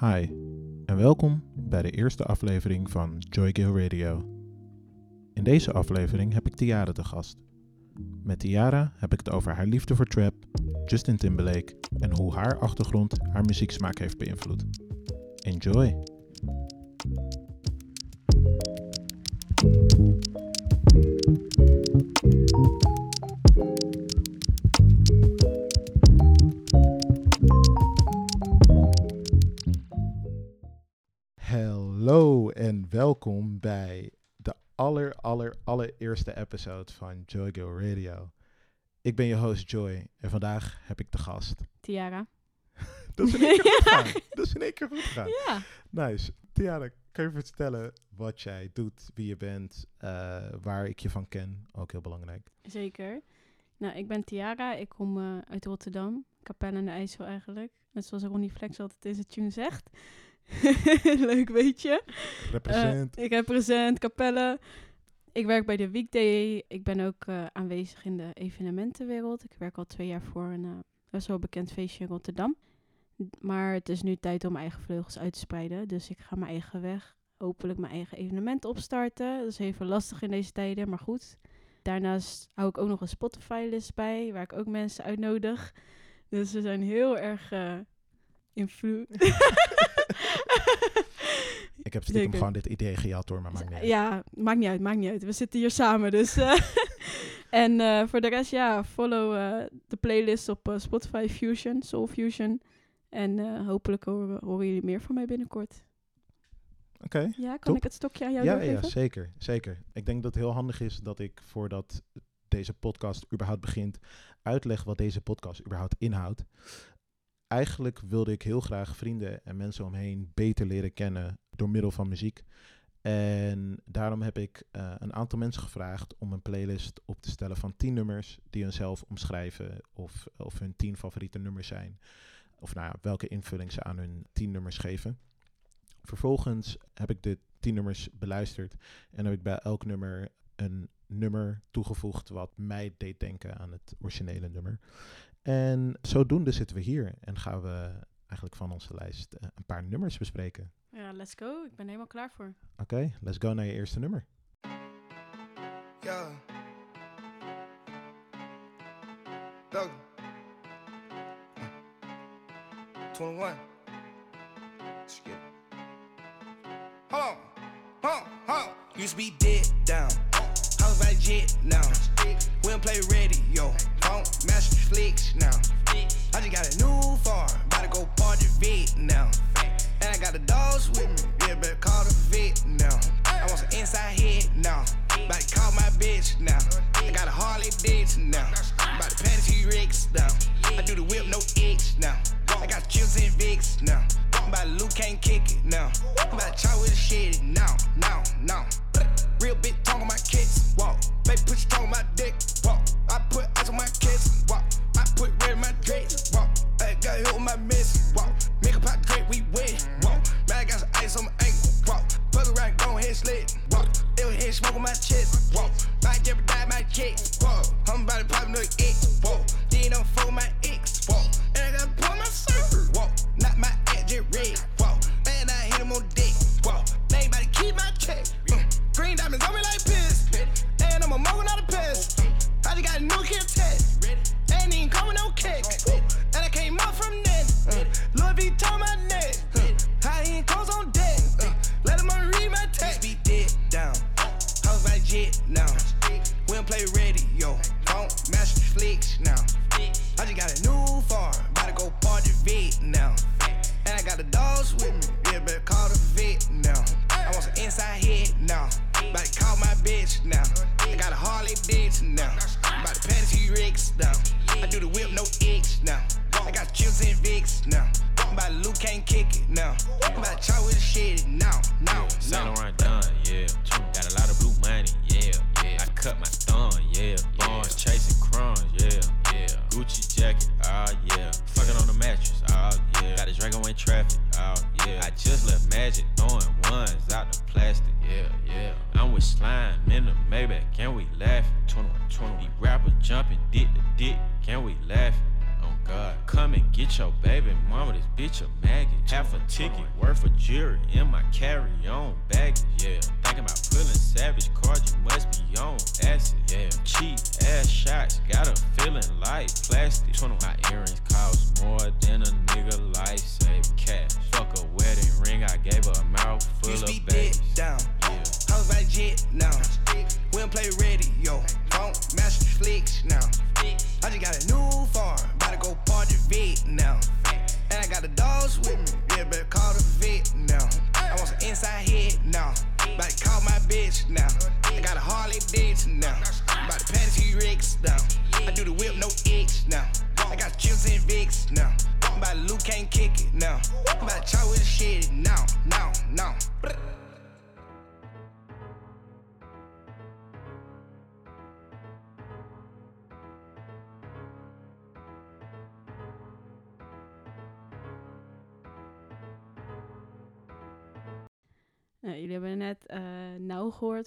Hi en welkom bij de eerste aflevering van Joygill Radio. In deze aflevering heb ik Tiara te gast. Met Tiara heb ik het over haar liefde voor trap, Justin Timberlake en hoe haar achtergrond haar muzieksmaak heeft beïnvloed. Enjoy! Bij de aller, aller, allereerste episode van Joy Go Radio. Ik ben je host Joy en vandaag heb ik de gast. Tiara. Dat is in één keer goed gaan. Dat is in één keer goed gaan. Ja. Nice. Tiara, kan je vertellen wat jij doet, wie je bent, eh, waar ik je van ken? Ook heel belangrijk. Zeker. Nou, ik ben Tiara. Ik kom eh, uit Rotterdam. Capelle aan de IJssel eigenlijk. Net zoals Ronnie Flex altijd in zijn tune zegt. Leuk weet Represent. ik represent Capelle. Ik werk bij de Weekday. Ik ben ook eh, aanwezig in de evenementenwereld. Ik werk al twee jaar voor een uh, best wel bekend feestje in Rotterdam. Maar het is nu tijd om mijn eigen vleugels uit te spreiden. Dus ik ga mijn eigen weg. Hopelijk mijn eigen evenement opstarten. Dat is even lastig in deze tijden, maar goed. Daarnaast hou ik ook nog een Spotify-list bij, waar ik ook mensen uitnodig. Dus we zijn heel erg uh, invloed. ik heb stiekem gewoon dit idee gejat hoor, maar maakt niet uit. Ja, maakt niet uit, maakt niet uit. We zitten hier samen, dus... eh, en eh, voor de rest, ja, follow eh, de playlist op Spotify Fusion, Soul Fusion. En eh, hopelijk horen, we- horen jullie meer van mij binnenkort. Oké. Ja, kan Top. ik het stokje aan jou Ja, doorgeven? ja, zeker, zeker. Ik denk dat het heel handig is dat ik voordat deze podcast überhaupt begint, uitleg wat deze podcast überhaupt inhoudt. Eigenlijk wilde ik heel graag vrienden en mensen omheen beter leren kennen door middel van muziek. En daarom heb ik eh, een aantal mensen gevraagd om een playlist op te stellen van 10 nummers die hunzelf omschrijven of, of hun 10 favoriete nummers zijn. Of nou welke invulling ze aan hun 10 nummers geven. Vervolgens heb ik de 10 nummers beluisterd en heb ik bij elk nummer een nummer toegevoegd wat mij deed denken aan het originele nummer. En zodoende zitten we hier en gaan we eigenlijk van onze lijst eh, een paar nummers bespreken. Ja, let's go. Ik ben helemaal klaar voor. Oké, let's go naar je eerste nummer. Yeah. Doug. 21. Let's get it. Hold on. Hold on. Hold on. Used to be dead down. House by jet now. We don't play radio. Don't master flicks now. I just got a new farm. About to go party vet now. And I got the dogs with me. Yeah, better call the vet now. I want some inside head now. About to call my bitch now. I got a Harley Davidson now. About to pat T-Rex now. I do the whip, no X now. I got chips and Vicks now. About to Luke can't kick it now. I'm about to chop with the shit now, now, now. Real big tongue on my kids, walk. Baby, put your tongue on my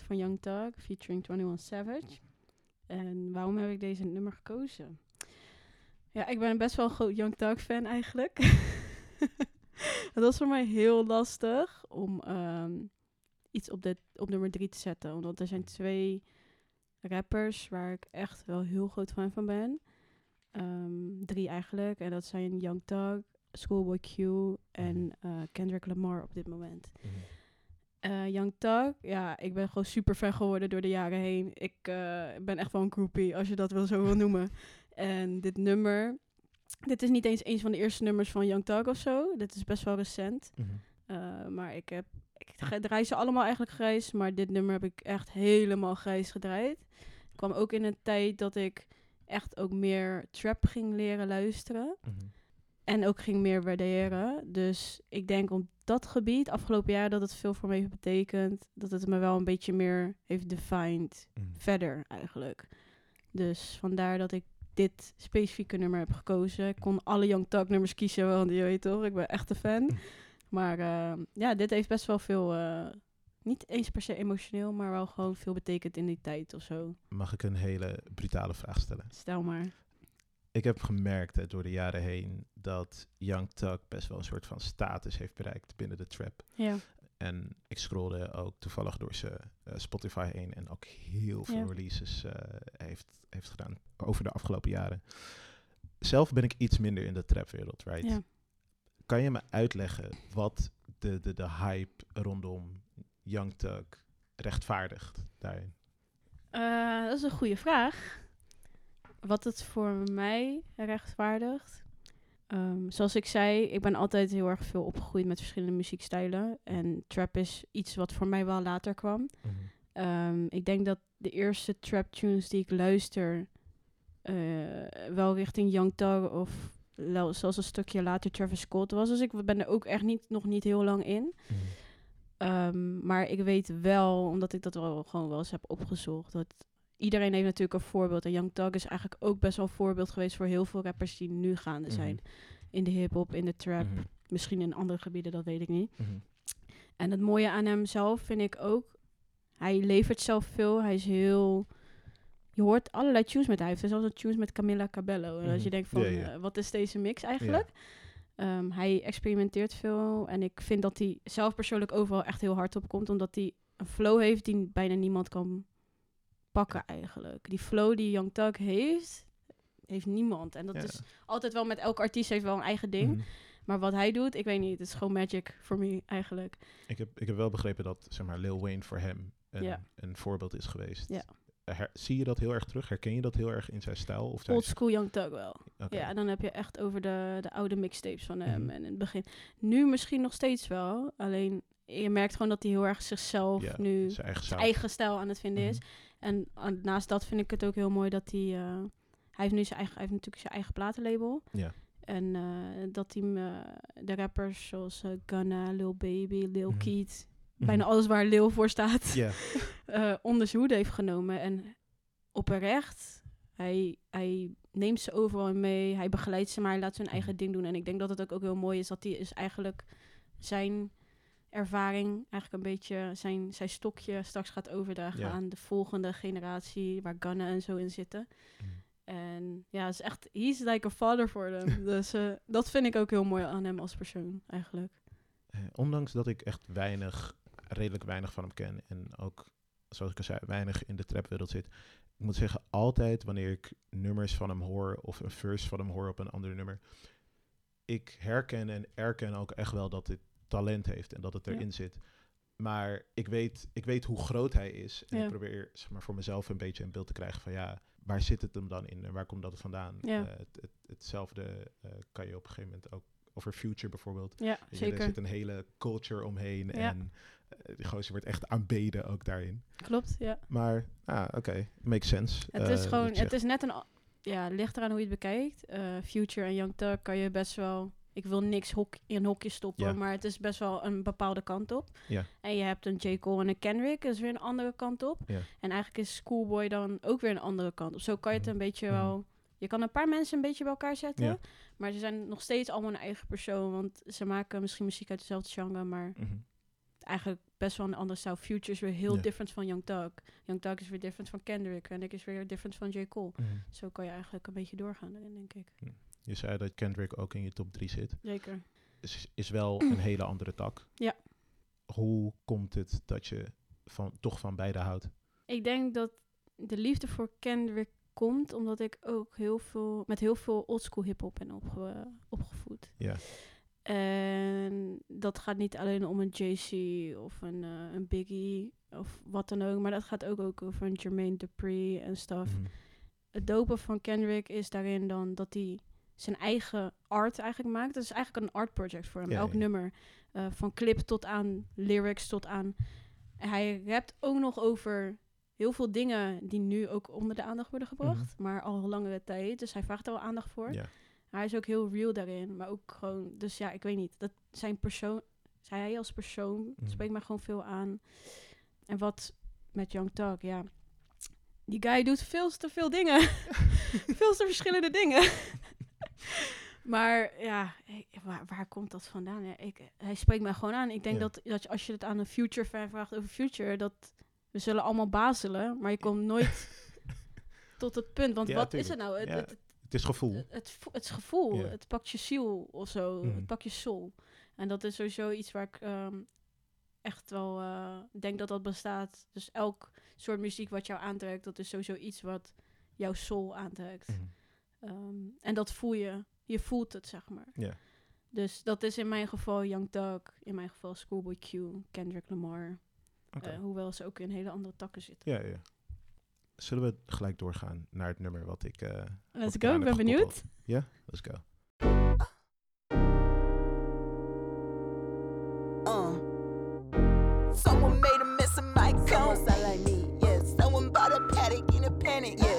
van Young Thug featuring 21 Savage. En waarom heb ik deze nummer gekozen? Ja, ik ben best wel een groot Young Thug fan eigenlijk. Het was voor mij heel lastig om ehm, iets op, de, op nummer 3 te zetten. Omdat er zijn twee rappers waar ik echt wel heel groot fan van ben. Ehm, drie eigenlijk. En dat zijn Young Thug, Schoolboy Q en eh, Kendrick Lamar op dit moment. Mhm. Eh, Young Thug, ja, ik ben gewoon super fan geworden door de jaren heen. Ik eh, ben echt wel een groupie, als je dat wel zo wil noemen. En dit nummer, dit is niet eens een van de eerste nummers van Young Thug of zo. Dit is best wel recent. Eh, maar ik heb, ik draai ze allemaal eigenlijk grijs, maar dit nummer heb ik echt helemaal grijs gedraaid. Ik kwam ook in een tijd dat ik echt ook meer trap ging leren luisteren. Mhm. En ook ging meer waarderen. Dus ik denk op dat gebied, afgelopen jaar, dat het veel voor me heeft betekend. Dat het me wel een beetje meer heeft defined. Mhm. Verder eigenlijk. Dus vandaar dat ik dit specifieke nummer heb gekozen. Ik kon alle Young Thug nummers kiezen, want je weet toch, ik ben echt een fan. Maar eh, ja, dit heeft best wel veel, eh, niet eens per se emotioneel, maar wel gewoon veel betekend in die tijd of zo. Mag ik een hele brutale vraag stellen? Stel maar. Ik heb gemerkt hè, door de jaren heen dat Young Thug best wel een soort van status heeft bereikt binnen de trap. Ja. En ik scrollde ook toevallig door zijn eh, Spotify heen en ook heel veel Ja. releases eh, heeft, heeft gedaan over de afgelopen jaren. Zelf ben ik iets minder in de trapwereld, right? ja. Kan je me uitleggen wat de, de, de hype rondom Young Thug rechtvaardigt daarin? Eh, dat is een goede vraag. Wat het voor mij rechtvaardigt. Ehm, zoals ik zei, ik ben altijd heel erg veel opgegroeid met verschillende muziekstijlen. En trap is iets wat voor mij wel later kwam. Ehm, ik denk dat de eerste trap tunes die ik luister, eh, wel richting Young Thug of wel- zelfs een stukje later Travis Scott was. Dus ik ben er ook echt niet, nog niet heel lang in. Ehm, maar ik weet wel, omdat ik dat wel gewoon wel eens heb opgezocht, dat iedereen heeft natuurlijk een voorbeeld. En Young Thug is eigenlijk ook best wel een voorbeeld geweest voor heel veel rappers die nu gaande zijn. Mhm. In de hip-hop, in de trap, Mhm. misschien in andere gebieden, dat weet ik niet. Mhm. En het mooie aan hem zelf vind ik ook, hij levert zelf veel. Hij is heel. Je hoort allerlei tunes met hij. Hij heeft zelfs een tunes met Camilla Cabello. En als je denkt van, eh, wat is deze mix eigenlijk? Ehm, hij experimenteert veel. En ik vind dat hij zelf persoonlijk overal echt heel hard op komt. Omdat hij een flow heeft die bijna niemand kan pakken eigenlijk. Die flow die Young Thug heeft, heeft niemand. En dat Ja. is altijd wel met elke artiest heeft wel een eigen ding. Mhm. Maar wat hij doet, ik weet niet. Het is gewoon magic voor me eigenlijk. Ik, heb, ik heb wel begrepen dat zeg maar, Lil Wayne voor hem een, Ja. een voorbeeld is geweest. Ja. Her- zie je dat heel erg terug? Herken je dat heel erg in zijn stijl? Of Old school Young Thug wel. Ja, en dan heb je echt over de, de oude mixtapes van hem. Mhm. En in het begin. Nu misschien nog steeds wel. Alleen je merkt gewoon dat hij heel erg zichzelf Ja, nu zijn eigen zijn sound. eigen stijl aan het vinden is. Mhm. En naast dat vind ik het ook heel mooi dat hij... eh, hij heeft nu zijn eigen, hij heeft natuurlijk zijn eigen platenlabel. Ja. En eh, dat hij eh, de rappers zoals Gunna, Lil Baby, Lil Mhm. Keat... Mhm. Bijna alles waar Lil voor staat. Eh, onder zijn hoede heeft genomen. En oprecht, hij, hij neemt ze overal mee. Hij begeleidt ze, maar hij laat zijn eigen ding doen. En ik denk dat het ook, ook heel mooi is dat hij is eigenlijk zijn ervaring, eigenlijk een beetje zijn, zijn stokje straks gaat overdragen Ja. aan de volgende generatie, waar Gunna en zo in zitten. Mhm. En ja, het is echt, he's like a father for them. dus eh, dat vind ik ook heel mooi aan hem als persoon, eigenlijk. Eh, ondanks dat ik echt weinig, redelijk weinig van hem ken en ook, zoals ik al zei, weinig in de trapwereld zit. Ik moet zeggen, altijd wanneer ik nummers van hem hoor of een verse van hem hoor op een ander nummer, ik herken en erken ook echt wel dat dit talent heeft en dat het Ja. erin zit. Maar ik weet, ik weet hoe groot hij is. En Ja. ik probeer zeg maar, voor mezelf een beetje een beeld te krijgen van ja, waar zit het hem dan in en waar komt dat vandaan? Ja. Eh, het, het, hetzelfde eh, kan je op een gegeven moment ook over Future bijvoorbeeld. Ja, je, Er zeker. zit een hele culture omheen en eh, die gozer wordt echt aanbeden ook daarin. Klopt, ja. Maar, ah, oké, makes sense. Het is gewoon, het is net een, ja, ligt eraan hoe je het bekijkt. Future en Young Thug kan je best wel, ik wil niks hok, in een hokje stoppen, Ja. maar het is best wel een bepaalde kant op. Ja. En je hebt een J. Cole en een Kendrick, dat is weer een andere kant op. Ja. En eigenlijk is Schoolboy dan ook weer een andere kant op. Zo kan je het Mhm. een beetje Mhm. wel, je kan een paar mensen een beetje bij elkaar zetten, maar ze zijn nog steeds allemaal een eigen persoon, want ze maken misschien muziek uit dezelfde genre, maar Mhm. eigenlijk best wel een andere stijl. Future is weer heel different van Young Thug. Young Thug is weer different van Kendrick. En ik is weer different van J. Cole. Mhm. Zo kan je eigenlijk een beetje doorgaan erin, denk ik. Je zei dat Kendrick ook in je top 3 zit. Zeker. Is, is wel een hele andere tak. Ja. Hoe komt het dat je van, toch van beide houdt? Ik denk dat de liefde voor Kendrick komt omdat ik ook heel veel, met heel veel oldschool hip-hop ben opge- opgevoed. Ja. En dat gaat niet alleen om een JC of een, eh, een Biggie of wat dan ook, maar dat gaat ook, ook over een Jermaine Dupri en stuff. Mhm. het dope van Kendrick is daarin dan dat hij zijn eigen art eigenlijk maakt. Het is eigenlijk een art project voor hem. Ja, Elk ja. nummer. eh, van clip tot aan lyrics tot aan... Hij rapt ook nog over heel veel dingen die nu ook onder de aandacht worden gebracht. Maar al langere tijd. Dus hij vraagt er wel aandacht voor. Mhm. Ja. Hij is ook heel real daarin. Maar ook gewoon... Dus ja, ik weet niet. Dat zijn persoon... Zij hij als persoon Mhm. spreekt mij gewoon veel aan. En wat met Young Thug, ja... Die guy doet veel te veel dingen. veel te verschillende dingen. maar ja, waar, waar komt dat vandaan? Ja, ik, hij spreekt mij gewoon aan. Ik denk Ja. dat, dat als je het aan een future fan vraagt over future, dat we zullen allemaal bazelen, maar je komt nooit tot het punt. Want Ja, wat is het nou? Het, is gevoel. het, het, is gevoel, het pakt je ziel of zo, Mhm. het pakt je soul. En dat is sowieso iets waar ik ehm, echt wel eh, denk dat dat bestaat. Dus elk soort muziek wat jou aantrekt, dat is sowieso iets wat jouw soul aantrekt. Mhm. Ehm, en dat voel je. Je voelt het, zeg maar. Ja. Dus dat is in mijn geval Young Thug, in mijn geval Schoolboy Q, Kendrick Lamar. Oké. Eh, hoewel ze ook in hele andere takken zitten. Ja, ja. Zullen we gelijk doorgaan naar het nummer wat ik... eh, Let's go, ik ben benieuwd. Ja, let's go. Uh. Someone made a mess my like me, yes. Someone bought a paddock in a panic, yes.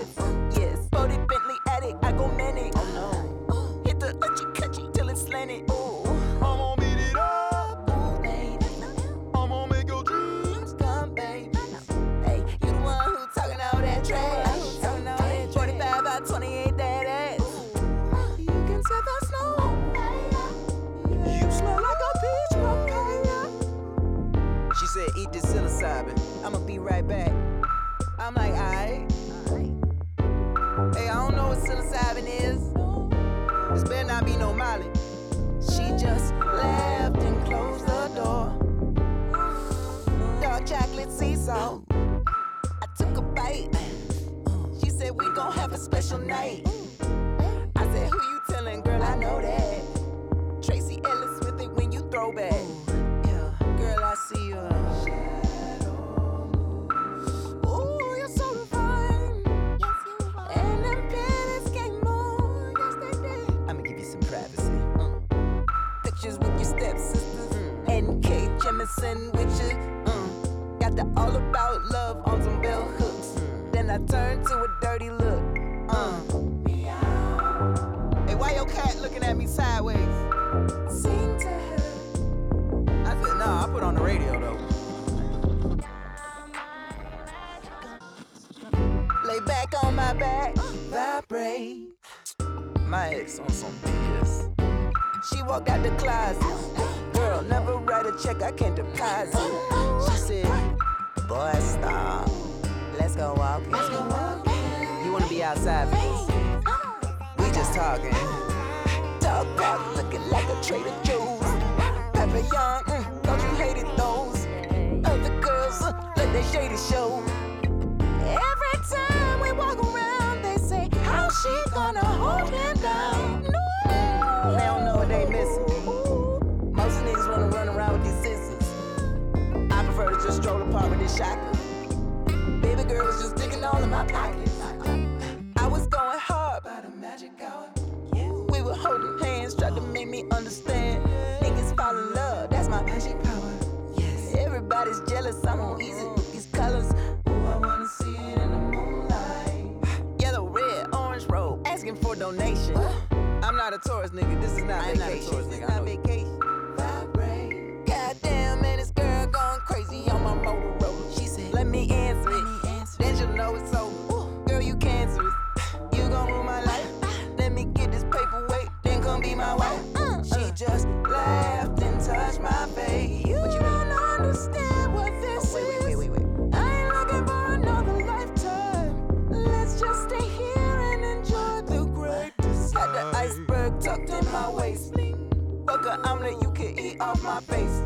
Fuck a omelet, you can eat off my face.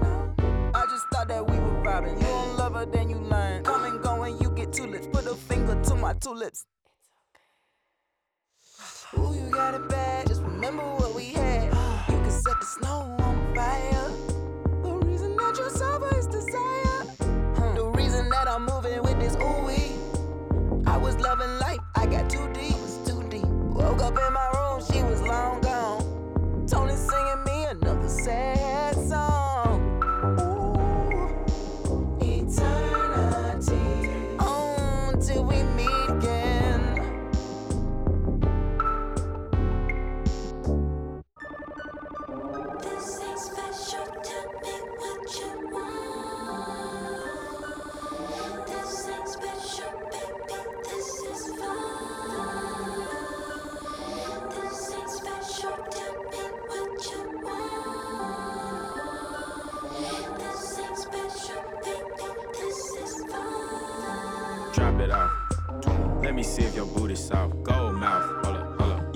I just thought that we were vibing. You don't love her, then you learn. Come and go and you get tulips. Put a finger to my two tulips. Ooh, you got it bad. Just remember what we had. You can set the snow on fire. The reason that you're sober is desire. The reason that I'm moving with this ooh. I was loving life. I got too deep. too deep. Woke up in my room. say.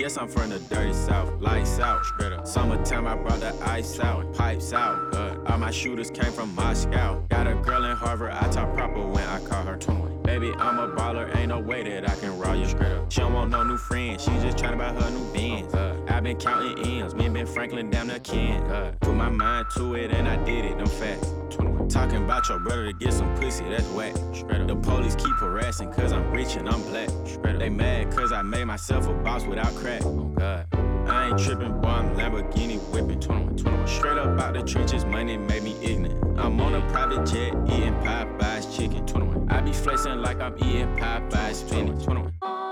Yes, I'm from the dirty south. Lights out. Straight up. Summertime, I brought the ice out. Pipes out. Good. All my shooters came from Moscow. Got a girl in Harvard. I talk proper when I call her 21. Baby, I'm a baller. Ain't no way that I can raw you straight up. She don't want no new friends. She just tryna buy her new Benz. Uh, i been counting M's in Franklin down the Kent. Uh, put my mind to it and I did it, them facts. Talking about your brother to get some pussy, that's whack. The police keep harassing cause I'm rich and I'm black. They mad cause I made myself a boss without crack. Oh God. I ain't tripping, boy, I'm Lamborghini whipping. 21, 21. Straight up out the trenches, money made me ignorant. I'm on a private jet, eating Popeye's chicken. 21. I be flexing like I'm eating Popeye's spinach. 21. 21.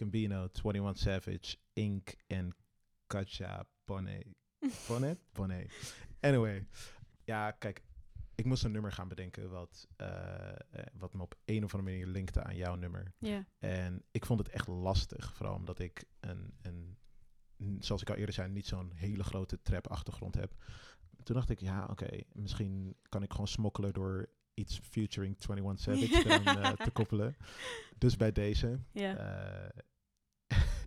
Gambino, 21 Savage, Ink en Katja Bonnet. Bonnet? Bonnet. Anyway, ja, kijk, ik moest een nummer gaan bedenken wat, eh, eh, wat me op een of andere manier linkte aan jouw nummer. Ja. En ik vond het echt lastig, vooral omdat ik een, een zoals ik al eerder zei, niet zo'n hele grote trap-achtergrond heb. Toen dacht ik, ja, oké, misschien kan ik gewoon smokkelen door iets featuring 21 Savage eraan eh, te koppelen. Dus bij deze. Ja. Eh,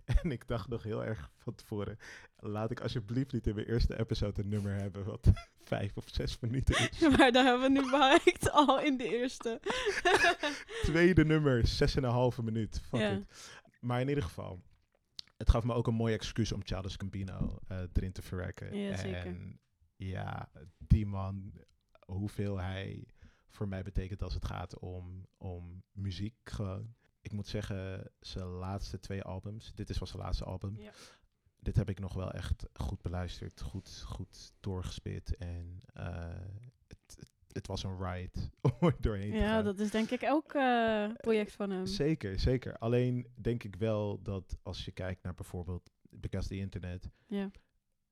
en ik dacht nog heel erg van tevoren, laat ik alsjeblieft niet in mijn eerste episode een nummer hebben wat vijf of zes minuten is. maar daar hebben we nu bereikt al in de eerste. Tweede nummer, zes en een halve minuut. Fuck Ja. it. Maar in ieder geval, het gaf me ook een mooi excuus om Childish Gambino eh, erin te verwerken. Ja, zeker. En ja, die man, hoeveel hij voor mij betekent als het gaat om, om muziek gewoon. Ik moet zeggen, zijn laatste twee albums, dit is wel zijn laatste album. Ja. Dit heb ik nog wel echt goed beluisterd, goed, goed doorgespit. En eh, het, het, het was een ride om doorheen te Ja, gaan. dat is denk ik elk eh, project van hem. Zeker, zeker. Alleen denk ik wel dat als je kijkt naar bijvoorbeeld Because the Internet, Ja,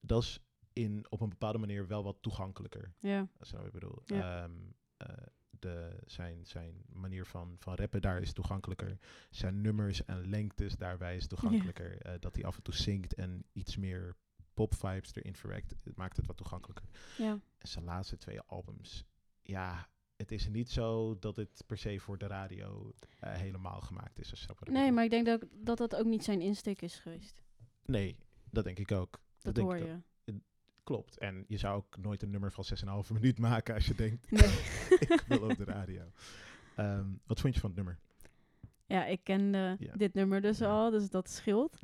dat is in, op een bepaalde manier wel wat toegankelijker. ja, Dat is wat ik bedoel. Ja. Ehm, eh, de, zijn, zijn manier van, van rappen daar is toegankelijker. Zijn nummers en lengtes daarbij is toegankelijker. Eh, dat hij af en toe zingt en iets meer pop-vibes erin verwerkt, het maakt het wat toegankelijker. ja. En zijn laatste twee albums, ja, het is niet zo dat het per se voor de radio eh, helemaal gemaakt is. als Nee, maar ik denk dat, dat dat ook niet zijn insteek is geweest. Nee, dat denk ik ook. Dat, denk hoor ik je. ook. Klopt. En je zou ook nooit een nummer van 6,5 minuut maken als je denkt, Nee. ik wil op de radio. Ehm, wat vond je van het nummer? ja, ik kende Ja. dit nummer dus Ja. al, dus dat scheelt.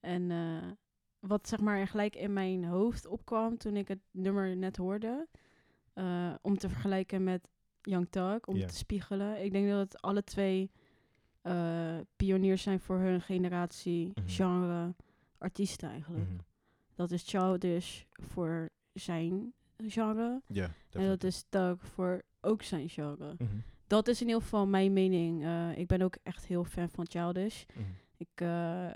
En eh, wat zeg maar gelijk in mijn hoofd opkwam toen ik het nummer net hoorde, eh, om te vergelijken met Young Thug, om te spiegelen. Ik denk dat het alle twee eh, pioniers zijn voor hun generatie, Mhm. genre, artiesten eigenlijk. Mhm. Dat is Childish voor zijn genre Ja, en dat is Thug voor ook zijn genre. Mhm. Dat is in ieder geval mijn mening. Eh, ik ben ook echt heel fan van Childish. Mhm. Ik eh,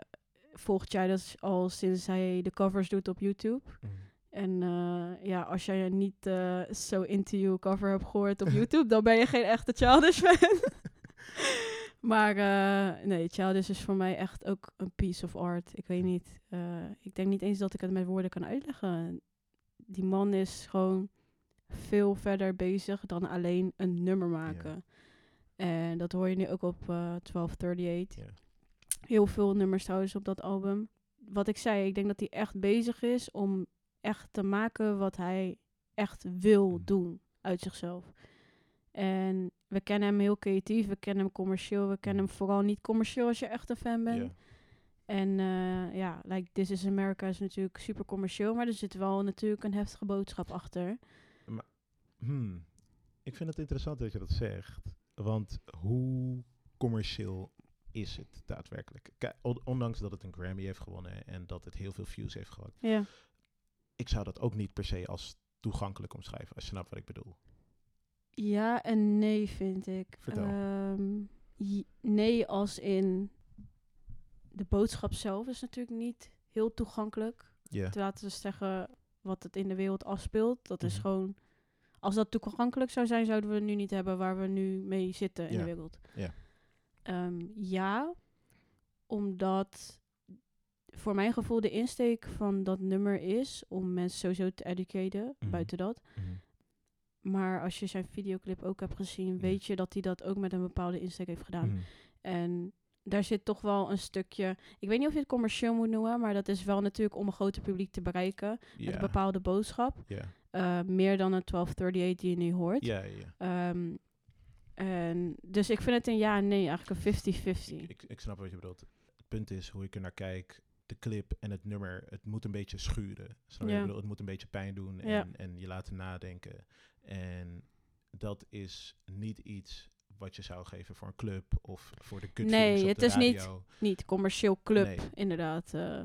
volg Childish al sinds hij de covers doet op YouTube. Mhm. En eh, ja, als jij niet zo into you cover hebt gehoord op YouTube, dan ben je geen echte Childish fan. maar eh, nee, Childish is voor mij echt ook een piece of art. Ik weet niet. eh, ik denk niet eens dat ik het met woorden kan uitleggen. Die man is gewoon veel verder bezig dan alleen een nummer maken. En dat hoor je nu ook op eh 1238 Ja. heel veel nummers trouwens op dat album. Wat ik zei, ik denk dat hij echt bezig is om echt te maken wat hij echt wil Mm. doen uit zichzelf. En we kennen hem heel creatief, we kennen hem commercieel, we kennen Mm. hem vooral niet commercieel als je echt een fan bent. En eh, ja, like This is America is natuurlijk super commercieel, maar er zit wel natuurlijk een heftige boodschap achter. Hmm. Ik vind het interessant dat je dat zegt. Want hoe commercieel is het daadwerkelijk? Kijk, ondanks dat het een Grammy heeft gewonnen en dat het heel veel views heeft gehad. Ja, Ik zou dat ook niet per se als toegankelijk omschrijven, als je snapt wat ik bedoel. Ja en nee vind ik. Vertel. Ehm, nee als in de boodschap zelf is natuurlijk niet heel toegankelijk. Ja. te laten zeggen wat het in de wereld afspeelt. Dat is Mhm. gewoon. Als dat toegankelijk zou zijn, zouden we nu niet hebben waar we nu mee zitten in de wereld. Ja. Ehm, ja, omdat voor mijn gevoel de insteek van dat nummer is om mensen sowieso te educaten, Mhm. buiten dat. Mhm. Maar als je zijn videoclip ook hebt gezien, weet je dat hij dat ook met een bepaalde insteek heeft gedaan. Mhm. En daar zit toch wel een stukje. Ik weet niet of je het commercieel moet noemen, maar dat is wel natuurlijk om een groter publiek te bereiken. Met een bepaalde boodschap. Ja. Eh, meer dan een 1238 die je nu hoort. Ja, ja, ja. Ehm, en dus ik vind het een ja en nee, eigenlijk een 50-50. Ik, ik, ik snap wat je bedoelt. Het punt is hoe ik er naar kijk. De clip en het nummer, het moet een beetje schuren. Snap je Ja. ik bedoel? Het moet een beetje pijn doen en, Ja. en je laten nadenken. En dat is niet iets wat je zou geven voor een club of voor de kut Nee, het is niet- radio. Niet commercieel club, Nee. inderdaad. eh.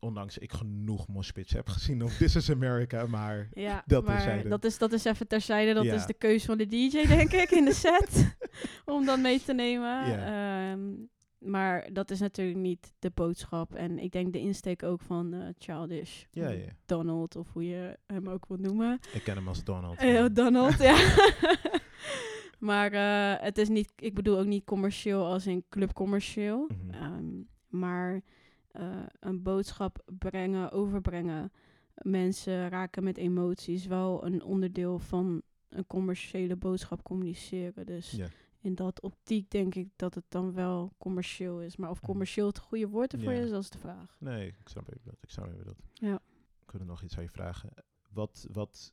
Ondanks ik genoeg moshpits heb gezien op This is America, maar ja, Dat maar terzijde. dat is, dat is even terzijde. Dat Ja. is de keuze van de DJ, denk ik, in de set. om dat mee te nemen. Ja. Ehm, maar dat is natuurlijk niet de boodschap. En ik denk de insteek ook van eh, Childish. Ja, ja. Donald, of hoe je hem ook wilt noemen. ik ken hem als Donald. Eh, Donald, ja. maar eh, het is niet, ik bedoel ook niet commercieel als in clubcommercieel. Mhm. Ehm, maar een boodschap brengen, overbrengen. Mensen raken met emoties wel een onderdeel van een commerciële boodschap communiceren. Dus Ja. In dat optiek denk ik dat het dan wel commercieel is. Maar of commercieel het goede woord ervoor Ja. is, dat is de vraag. Nee, ik snap even dat. Ik snap even dat. Ja. Wil nog iets aan je vragen. Wat, wat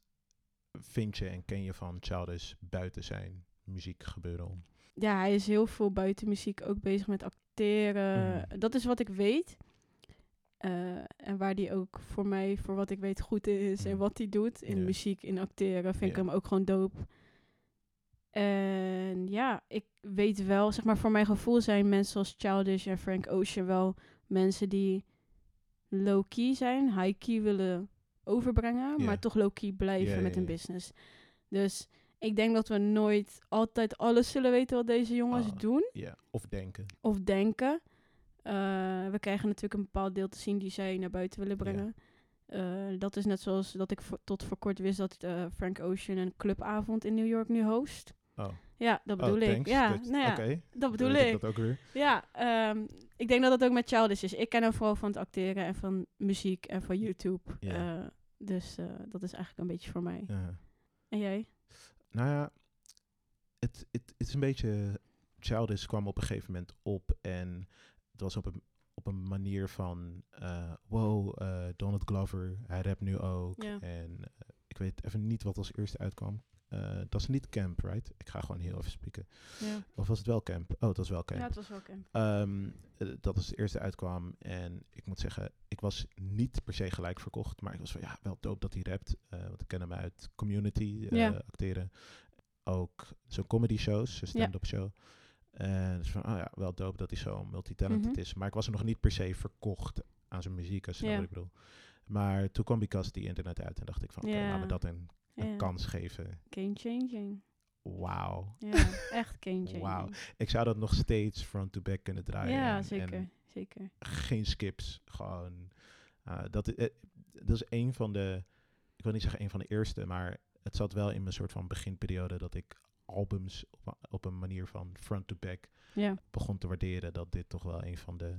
vind je en ken je van Childish buiten zijn muziek gebeuren om? Ja, hij is heel veel buiten muziek ook bezig met acteren. Mhm. Dat is wat ik weet. Eh, en waar die ook voor mij, voor wat ik weet, goed is. En Mhm. wat hij doet in muziek, in acteren, vind ik hem ook gewoon dope. En ja, ik weet wel, zeg maar, voor mijn gevoel zijn mensen zoals Childish en Frank Ocean wel mensen die low-key zijn, high-key willen overbrengen, maar toch low-key blijven met hun business. Dus ik denk dat we nooit altijd alles zullen weten wat deze jongens Ah. doen Ja, of denken. of denken. Eh, we krijgen natuurlijk een bepaald deel te zien die zij naar buiten willen brengen. Eh, dat is net zoals dat ik tot voor kort wist dat eh, Frank Ocean een clubavond in New York nu host. Oh, Ja, dat oh bedoel ik. Ja, Dat- nou ja, dat bedoel weet ik. dat ook weer. Ja, ehm, ik denk dat het ook met Childish is. Ik ken hem vooral van het acteren en van muziek en van YouTube. Eh, dus eh, dat is eigenlijk een beetje voor mij. Ja. En jij? Nou ja, het, het, het is een beetje... Childish kwam op een gegeven moment op en het was op een, op een manier van... eh, wow, Donald Glover, hij rapt nu ook. Ja. En ik weet even niet wat als eerste uitkwam. Eh, dat is niet Camp, right? Ik ga gewoon heel even spieken. Ja, Of was het wel Camp? Oh, het was wel Camp. ja het was wel Camp. Dat is het eerste uitkwam. En ik moet zeggen, ik was niet per se gelijk verkocht. Maar ik was van, ja, wel dope dat hij rapt. eh, want ik ken hem uit Community, eh, Ja. acteren. Ook zo'n comedy shows, zo'n stand-up show. En dus van, ah ja, wel dope dat hij zo multitalented Mhm. is. Maar ik was er nog niet per se verkocht aan zijn muziek, als je Ja. wat ik bedoel. Maar toen kwam Because die internet uit en dacht ik van, oké, laten we dat een, een Ja. kans geven. Game changing. Wauw. Ja, echt game changing. Wauw. Ik zou dat nog steeds front-to-back kunnen draaien. Ja, zeker. en zeker. geen skips. Gewoon. eh, dat, eh, dat is een van de. Ik wil niet zeggen een van de eerste, maar het zat wel in mijn soort van beginperiode dat ik albums op een manier van front to back Ja, begon te waarderen. Dat dit toch wel een van de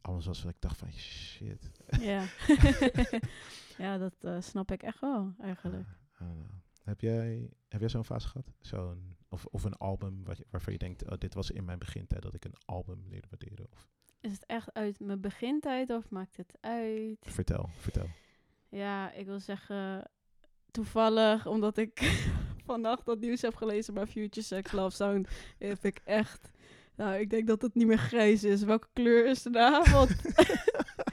albums was wat ik dacht van shit. ja. ja, dat eh, snap ik echt wel, eigenlijk. Know. heb jij, heb jij zo'n fase gehad? Zo'n, of, of een album wat je, waarvan je denkt, oh, dit was in mijn begintijd dat ik een album leerde waarderen? Of, Is het echt uit mijn begintijd of maakt het uit? vertel, vertel. Ja, ik wil zeggen, toevallig, omdat ik vannacht dat nieuws heb gelezen bij Future Sex Love Sound, heb ik echt... Nou, ik denk dat het niet meer grijs is. Welke kleur is er de avond?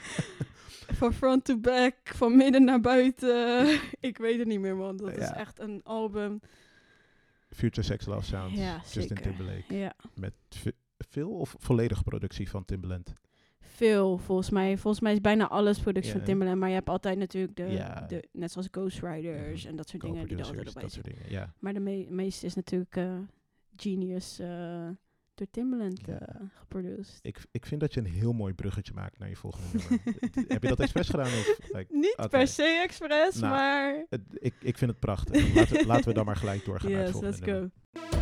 van front to back, van midden naar buiten. ik weet het niet meer, man. Dat is echt een album. Future Sex Love Sounds, Ja, Justin. Timberlake. Ja, Met ve- veel of volledige productie van Timbaland? veel volgens mij. Volgens mij is bijna alles productie van Timbaland. Maar je hebt altijd natuurlijk de, de net zoals Ghost Riders en dat soort dingen die er altijd dat soort dingen. Ja. Maar de me- meeste is natuurlijk eh, Genius eh, door Timbaland Ja. eh geproduced. Ik, ik vind dat je een heel mooi bruggetje maakt naar je volgende nummer. Heb je dat expres gedaan? Of, like, Niet per se expres, Nou, maar... het- ik, ik vind het prachtig. Laten, we- laten we dan maar gelijk doorgaan naar het Yes, volgende let's nummer.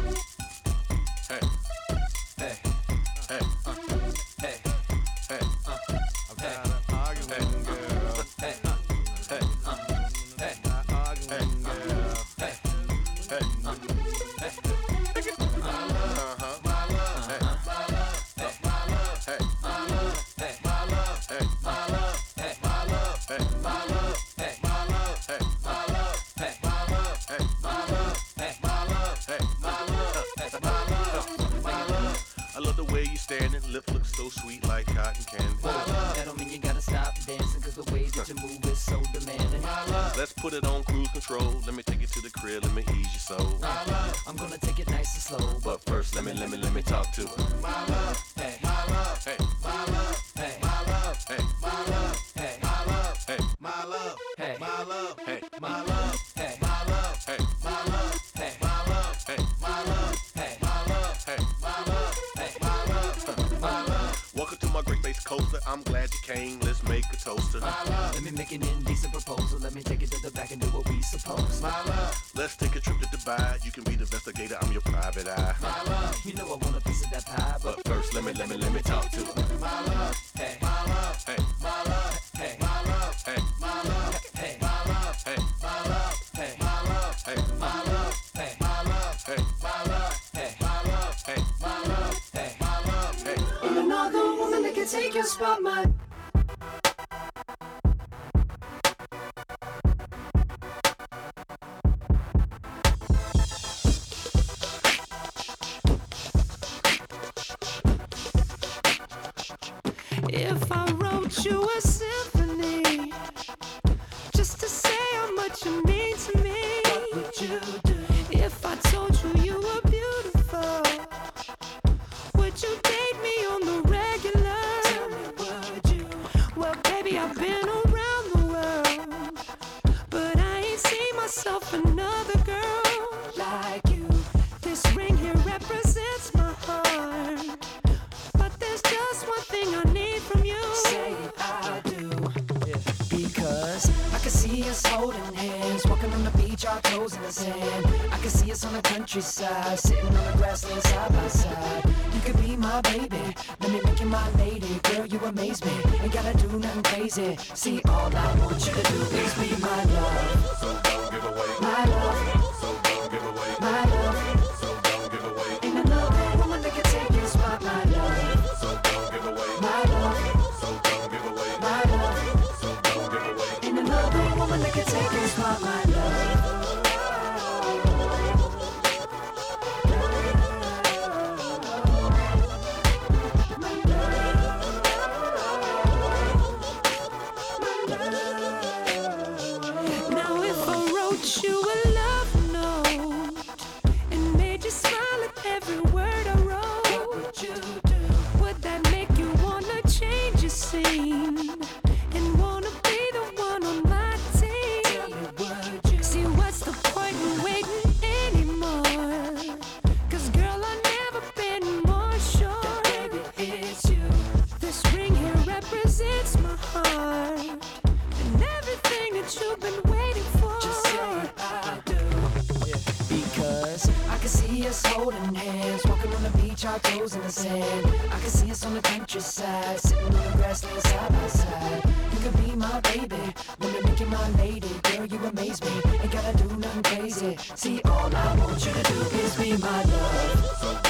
Toes in the sand. I can see us on the countryside, sitting on the grassland side by side. You could be my baby, me make you my lady. Girl, you amaze me, ain't gotta do nothing crazy. See, all I want you to do is be my love.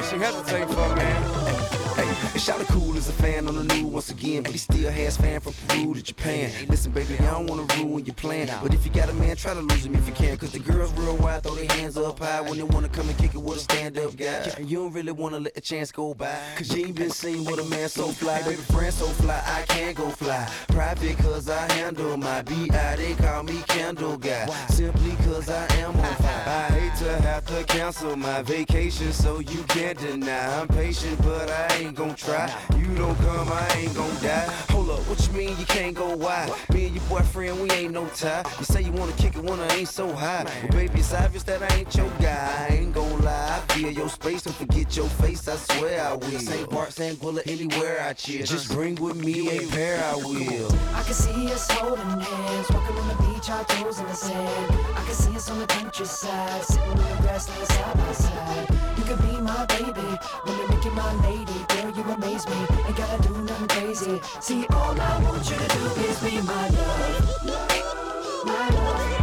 I don't know what she hesitating for, man. Hey, shout cool as a fan on the new once again, but he still has fan from Peru to Japan. Listen, baby, I don't wanna ruin your plan, but if you got a man, try to lose him if you can. Cause the girls real wide, throw their hands up high when they wanna come and kick it with a stand-up guy. And you don't really wanna let the chance go by, cause you ain't been seen with a man so fly. Baby, friend so fly, I can't go fly. Private cause I handle my B.I. They call me Candle Guy, simply cause I am on fire. I hate to have to cancel my vacation, so you can't deny. I'm patient, but I ain't gon' try. You don't come, I ain't gon' die. Hold up, what you mean you can't go wide? Me and your boyfriend, we ain't no tie. You say you wanna kick it when I ain't so high. But baby, it's obvious that I ain't your guy. I ain't gon' lie. I feel your space and forget your face, I swear I will. St. Bart, St. Bullet, anywhere I chill. Just bring with me a pair, I will. I can see us holding hands, walking on the beach, our toes in the sand. I can see us on the countryside, sitting on the grassland side by side. You could be my baby, let me make you my lady. You amaze me, ain't gotta do nothing crazy. See, all I want you to do is be my love. My love.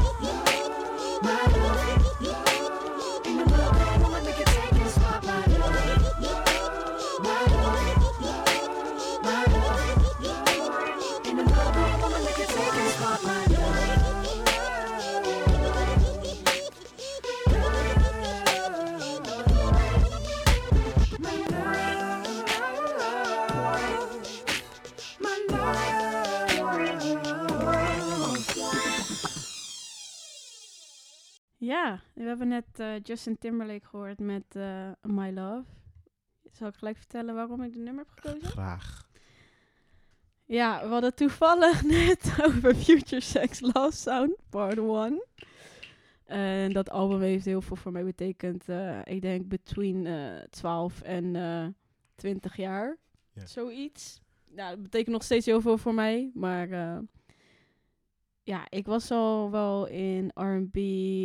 Ja, we hebben net eh, Justin Timberlake gehoord met eh, My Love. Zal ik gelijk vertellen waarom ik de nummer heb gekozen? Graag. Ja, we hadden toevallig net over Future Sex Love Sound, part 1. En dat album heeft heel veel voor mij betekend. eh, ik denk between eh 12 en eh 20 jaar. Ja. Zoiets. nou, dat betekent nog steeds heel veel voor mij. Maar ja, ik was al wel in R&B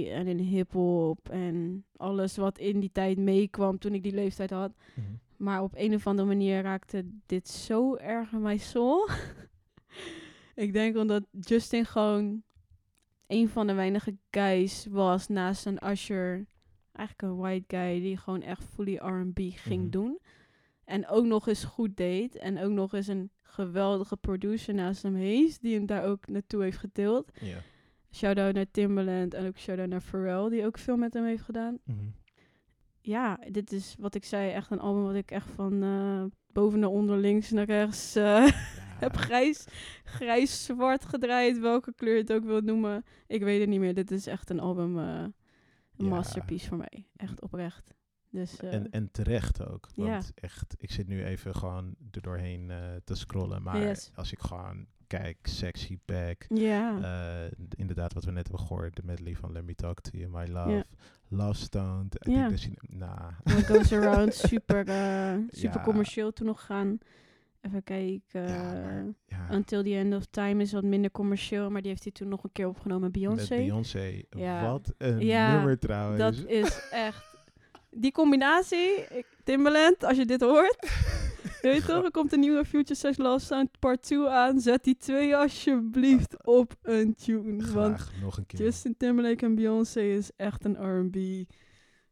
en in hip-hop en alles wat in die tijd meekwam toen ik die leeftijd had. Mhm. Maar op een of andere manier raakte dit zo erg in mijn soul. ik denk omdat Justin gewoon een van de weinige guys was naast een Usher. Eigenlijk een white guy die gewoon echt fully R&B ging Mhm. doen. En ook nog eens goed deed. En ook nog eens een geweldige producer naast hem heeft. Die hem daar ook naartoe heeft getild. Shout-out naar Timbaland en ook shout-out naar Pharrell. Die ook veel met hem heeft gedaan Mhm. ja, dit is wat ik zei, echt een album wat ik echt van eh, boven naar onder, links naar rechts eh, heb grijs, grijs-zwart gedraaid. Welke kleur je het ook wilt noemen. Ik weet het niet meer. Dit is echt een album, eh, een Ja. masterpiece voor mij. Echt oprecht. Dus eh, En, en terecht ook. Ja. Want echt, ik zit nu even gewoon er doorheen eh, te scrollen. Maar Yes. als ik gewoon kijk, Sexy Back. Ja. eh, inderdaad, wat we net hebben gehoord. De medley van Let Me Talk To You, My Love. Ja. Love Stoned. Ik Ja. denk dat je... Nah. What Goes Around, super, super commercieel toen nog gaan. Even kijken. Until the End of Time is wat minder commercieel, maar die heeft hij toen nog een keer opgenomen Beyoncé. Beyoncé. Ja. Wat een nummer trouwens. Dat is echt... Die combinatie, ik, Timbaland, als je dit hoort... Weet je toch, er komt een nieuwe Future Sex Love Sound part 2 aan. Zet die twee alsjeblieft op een tune. Want nog een keer. Justin Timberlake en Beyoncé is echt een R&B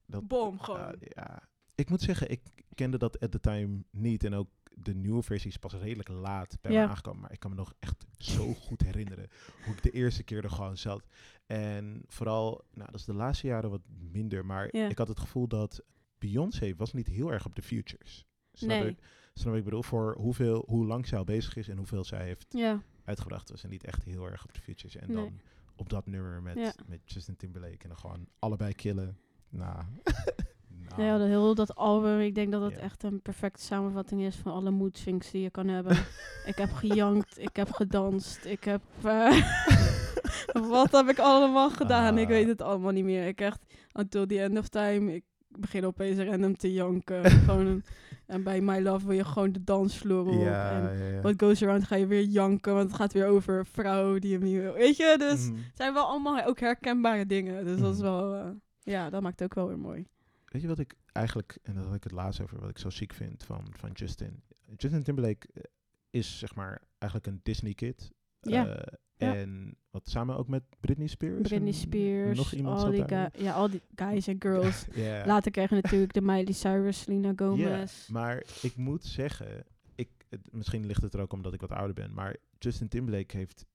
bom gewoon. ja. Ik moet zeggen, ik kende dat at the time niet. En ook de nieuwe versie is pas redelijk laat bij Ja. me aangekomen. Maar ik kan me nog echt zo goed herinneren hoe ik de eerste keer er gewoon zat. En vooral, nou dat is de laatste jaren wat minder. Maar Ja. ik had het gevoel dat Beyoncé was niet heel erg op de futures. Snap Nee. ik? Snap ik bedoel? Voor hoeveel, hoe lang zij al bezig is en hoeveel zij heeft Ja. uitgebracht. Was ze niet echt heel erg op de futures. En Nee. dan op dat nummer met, Ja. met Justin Timberlake. En dan gewoon allebei killen. Nou, nou. Ja, dat heel dat album, ik denk dat het Ja. echt een perfecte samenvatting is van alle mood swings die je kan hebben. ik heb gejankt, ik heb gedanst, ik heb... eh, wat heb ik allemaal gedaan? Ik Ah. weet het allemaal niet meer. Ik echt, until the end of time, ik begin opeens random te janken. gewoon een- en bij My Love wil je gewoon de dansvloer op. Ja, en ja, ja. What Goes Around ga je weer janken, want het gaat weer over een vrouw die hem niet wil. Weet je, dus Mhm. het zijn wel allemaal ook herkenbare dingen. Dus dat is Mhm. wel... eh, ja, dat maakt het ook wel weer mooi. Weet je wat ik eigenlijk, en dat had ik het laatst over, wat ik zo ziek vind van, van Justin. Justin Timberlake eh, is zeg maar eigenlijk een Disney kid. Ja, Eh, ja. En wat samen ook met Britney Spears. Britney Spears, nog iemand al die, ja, al die guys en girls. Ja. Later kregen we natuurlijk de Miley Cyrus, Selena Gomez. Maar ik moet zeggen, ik, het- misschien ligt het er ook omdat ik wat ouder ben, maar Justin Timberlake heeft,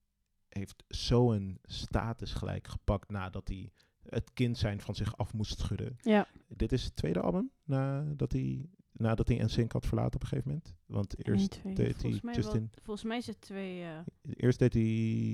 heeft zo'n status gelijk gepakt nadat hij het kind zijn van zich af moest schudden. Ja. Dit is het tweede album nadat hij, nadat hij NSYNC had verlaten op een gegeven moment. Want eerst deed hij volgens, mij wel- Justin, volgens mij is het twee. eh, eerst deed hij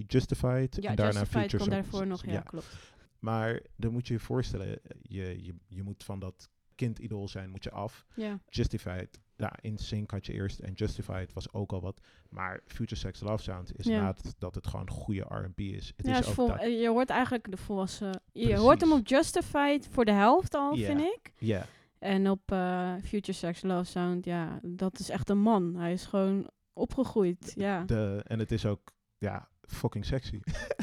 Justified ja, en daarna Justified Future daarvoor nog. Ja, klopt. Maar dan moet je je voorstellen, je, je, je moet van dat kindidool zijn, moet je af. Ja. Justified, ja, in Sync had je eerst en Justified was ook al wat. Maar Future Sex Love Sound is Ja. nadat dat het gewoon goede R&B is. Het ja, is ook eh, je hoort eigenlijk de volwassen. Je hoort hem op Justified voor de helft al, vind ik. Ja, En op eh, Future Sex Love Sound, ja, dat is echt een man. Hij is gewoon opgegroeid. Ja, de, en het is ook, ja, fucking sexy.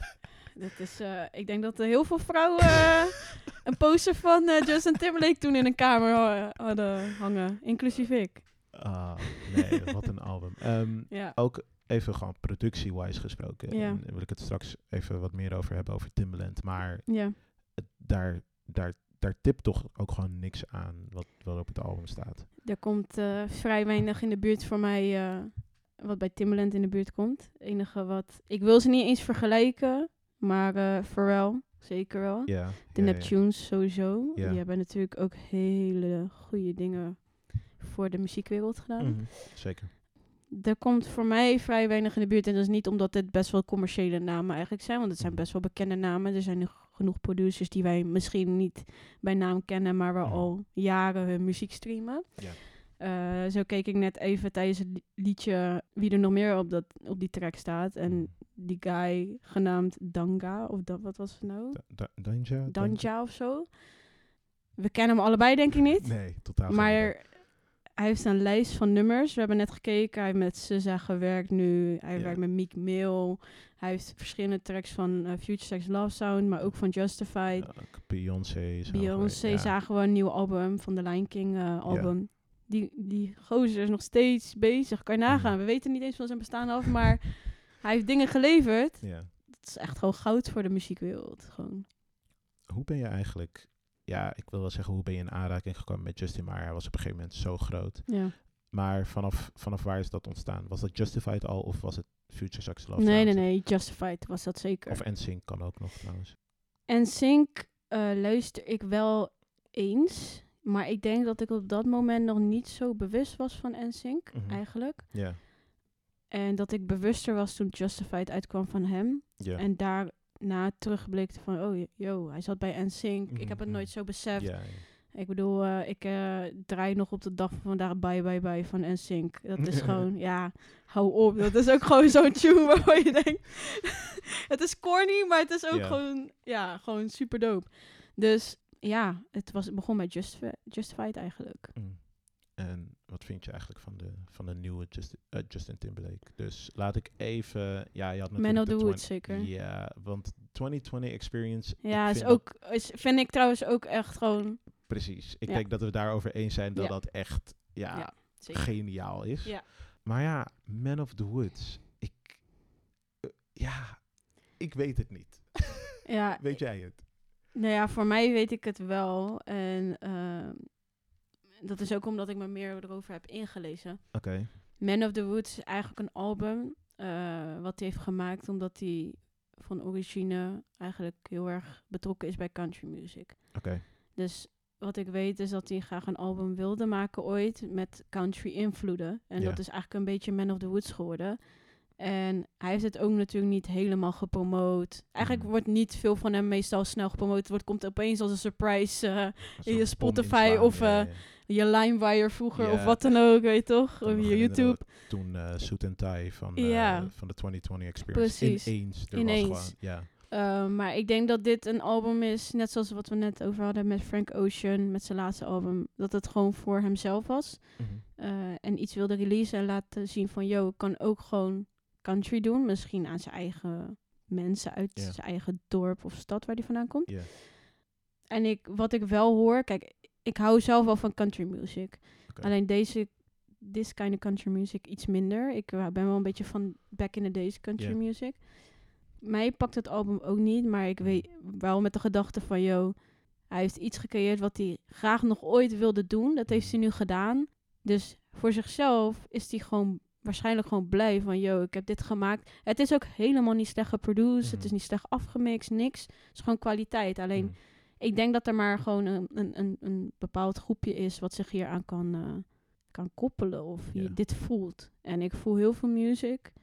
dat is, eh, ik denk dat er heel veel vrouwen eh, een poster van Justin Timberlake toen in een kamer hadden hangen, inclusief ik. Ah, nee, wat een album. Ehm, Ja. Ook even gewoon productie-wise gesproken. Ja. En wil ik het straks even wat meer over hebben, over Timbaland. Maar Ja. daar, daar, daar tipt toch ook gewoon niks aan wat, wat op het album staat. Er komt eh, vrij weinig in de buurt voor mij eh, wat bij Timbaland in de buurt komt. Het enige wat... Ik wil ze niet eens vergelijken, maar eh Pharrell zeker wel. De. Neptunes sowieso. Die hebben natuurlijk ook hele goede dingen voor de muziekwereld gedaan. Mhm, Zeker. Er komt voor mij vrij weinig in de buurt. En dat is niet omdat het best wel commerciële namen eigenlijk zijn. Want het zijn best wel bekende namen. Er zijn genoeg producers die wij misschien niet bij naam kennen. Maar wel al jaren hun muziek streamen. Ja. Eh, zo keek ik net even tijdens het li- liedje wie er nog meer op, dat, op die track staat. En die guy genaamd Danga. Of dat, wat was het nou? Da- Danja? Danja of zo. We kennen hem allebei denk ik niet. Nee, totaal Maar. Hij heeft een lijst van nummers. We hebben net gekeken. Hij heeft met SZA gewerkt nu. Hij Ja. werkt met Meek Mill. Hij heeft verschillende tracks van eh, Future Sex Love Sound, maar ook van Justified. Beyoncé. Beyoncé ja. zagen we een nieuw album van de Lion King eh, album. Die, die gozer is nog steeds bezig. Kan je nagaan. Mhm. We weten niet eens van zijn bestaan af, maar hij heeft dingen geleverd. Ja. Het is echt gewoon goud voor de muziekwereld. Gewoon. Hoe ben je eigenlijk... Ja, ik wil wel zeggen, hoe ben je in aanraking gekomen met Justin? Maar hij was op een gegeven moment zo groot. Ja. Maar vanaf, vanaf waar is dat ontstaan? Was dat Justified al of was het Future Sex Love Nee, nee, nee. Justified was dat zeker. Of NSYNC kan ook nog trouwens. En Sync eh, luister ik wel eens. Maar ik denk dat ik op dat moment nog niet zo bewust was van NSYNC, Mhm. eigenlijk. Ja. En dat ik bewuster was toen Justified uitkwam van hem. En daarna terugblikte van, oh, yo, hij zat bij NSYNC. Ik heb het Mhm. nooit zo beseft. Ja, ja. Ik bedoel, eh, ik eh, draai nog op de dag van vandaag Bye Bye Bye van NSYNC. Dat is gewoon, ja, hou op. Dat is ook gewoon zo'n tune waarvan je denkt... het is corny, maar het is ook gewoon, ja, gewoon super dope. Dus ja, het, was, het begon bij Justifi- Justified eigenlijk. Mm. En wat vind je eigenlijk van de, van de nieuwe Justin, eh, Justin Timberlake? Dus laat ik even... Ja, je had natuurlijk of the Woods, 20 zeker. Ja, want 2020 Experience... Ja, is ook, is, vind ik trouwens ook echt gewoon... Precies. Ik Ja. denk dat we daarover eens zijn dat Ja. dat echt ja, geniaal is. Ja. Maar ja, Man of the Woods. Ik... eh, ja, ik weet het niet. Ja, weet jij het? Nou ja, voor mij weet ik het wel. En ehm, dat is ook omdat ik me meer erover heb ingelezen. Oké. Man of the Woods is eigenlijk een album eh, wat hij heeft gemaakt omdat hij van origine eigenlijk heel erg betrokken is bij country music. Oké. Dus wat ik weet is dat hij graag een album wilde maken ooit met country invloeden. En dat is eigenlijk een beetje Man of the Woods geworden. En hij heeft het ook natuurlijk niet helemaal gepromoot. Eigenlijk Mhm. wordt niet veel van hem meestal snel gepromoot. Het wordt, komt opeens als een surprise eh, in je Spotify of ja, eh, ja. Je LimeWire vroeger of wat dan ook, weet je toch? Of je YouTube. Toen eh Suit and Tie van, eh, Ja. van de 2020 Experience Precies. ineens er Ineens. was gewoon. Ja. Uh, maar ik denk dat dit een album is, net zoals wat we net over hadden met Frank Ocean, met zijn laatste album, dat het gewoon voor hemzelf was. Mhm. Uh, en iets wilde releasen en laten zien van, yo, ik kan ook gewoon country doen. Misschien aan zijn eigen mensen uit zijn eigen dorp of stad waar hij vandaan komt. En ik, wat ik wel hoor, kijk, ik hou zelf wel van country music. Alleen deze, this kind of country music iets minder. Ik uh, ben wel een beetje van back in the days country music. Mij pakt het album ook niet, maar ik weet wel met de gedachte van, yo, hij heeft iets gecreëerd wat hij graag nog ooit wilde doen. Dat heeft hij nu gedaan. Dus voor zichzelf is hij gewoon waarschijnlijk gewoon blij van, yo, ik heb dit gemaakt. Het is ook helemaal niet slecht geproduced, het is Mhm. niet slecht afgemixt, niks. Het is gewoon kwaliteit. Alleen, Mhm. Ik denk dat er maar gewoon een, een, een, een bepaald groepje is wat zich hier aan kan, eh, kan koppelen of Ja. dit voelt. En ik voel heel veel music,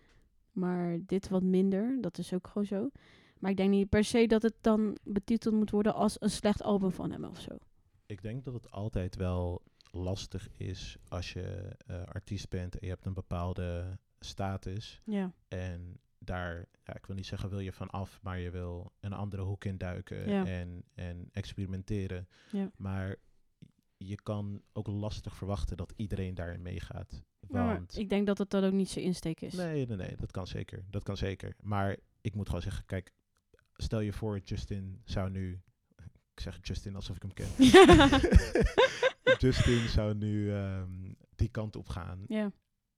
maar dit wat minder. Dat is ook gewoon zo. Maar ik denk niet per se dat het dan betiteld moet worden als een slecht album van hem of zo. Ik denk dat het altijd wel lastig is als je eh, artiest bent en je hebt een bepaalde status. Ja. En daar, ja, ik wil niet zeggen wil je van af, maar je wil een andere hoek in duiken Ja. en, en experimenteren. Ja. Maar je kan ook lastig verwachten dat iedereen daarin meegaat. Want ik denk dat het dan ook niet zijn insteek is. Nee, nee, nee, dat kan zeker. Dat kan zeker. Maar ik moet gewoon zeggen, kijk, stel je voor, Justin zou nu. Ik zeg Justin alsof ik hem ken. Justin zou nu ehm, die kant op gaan. Ja.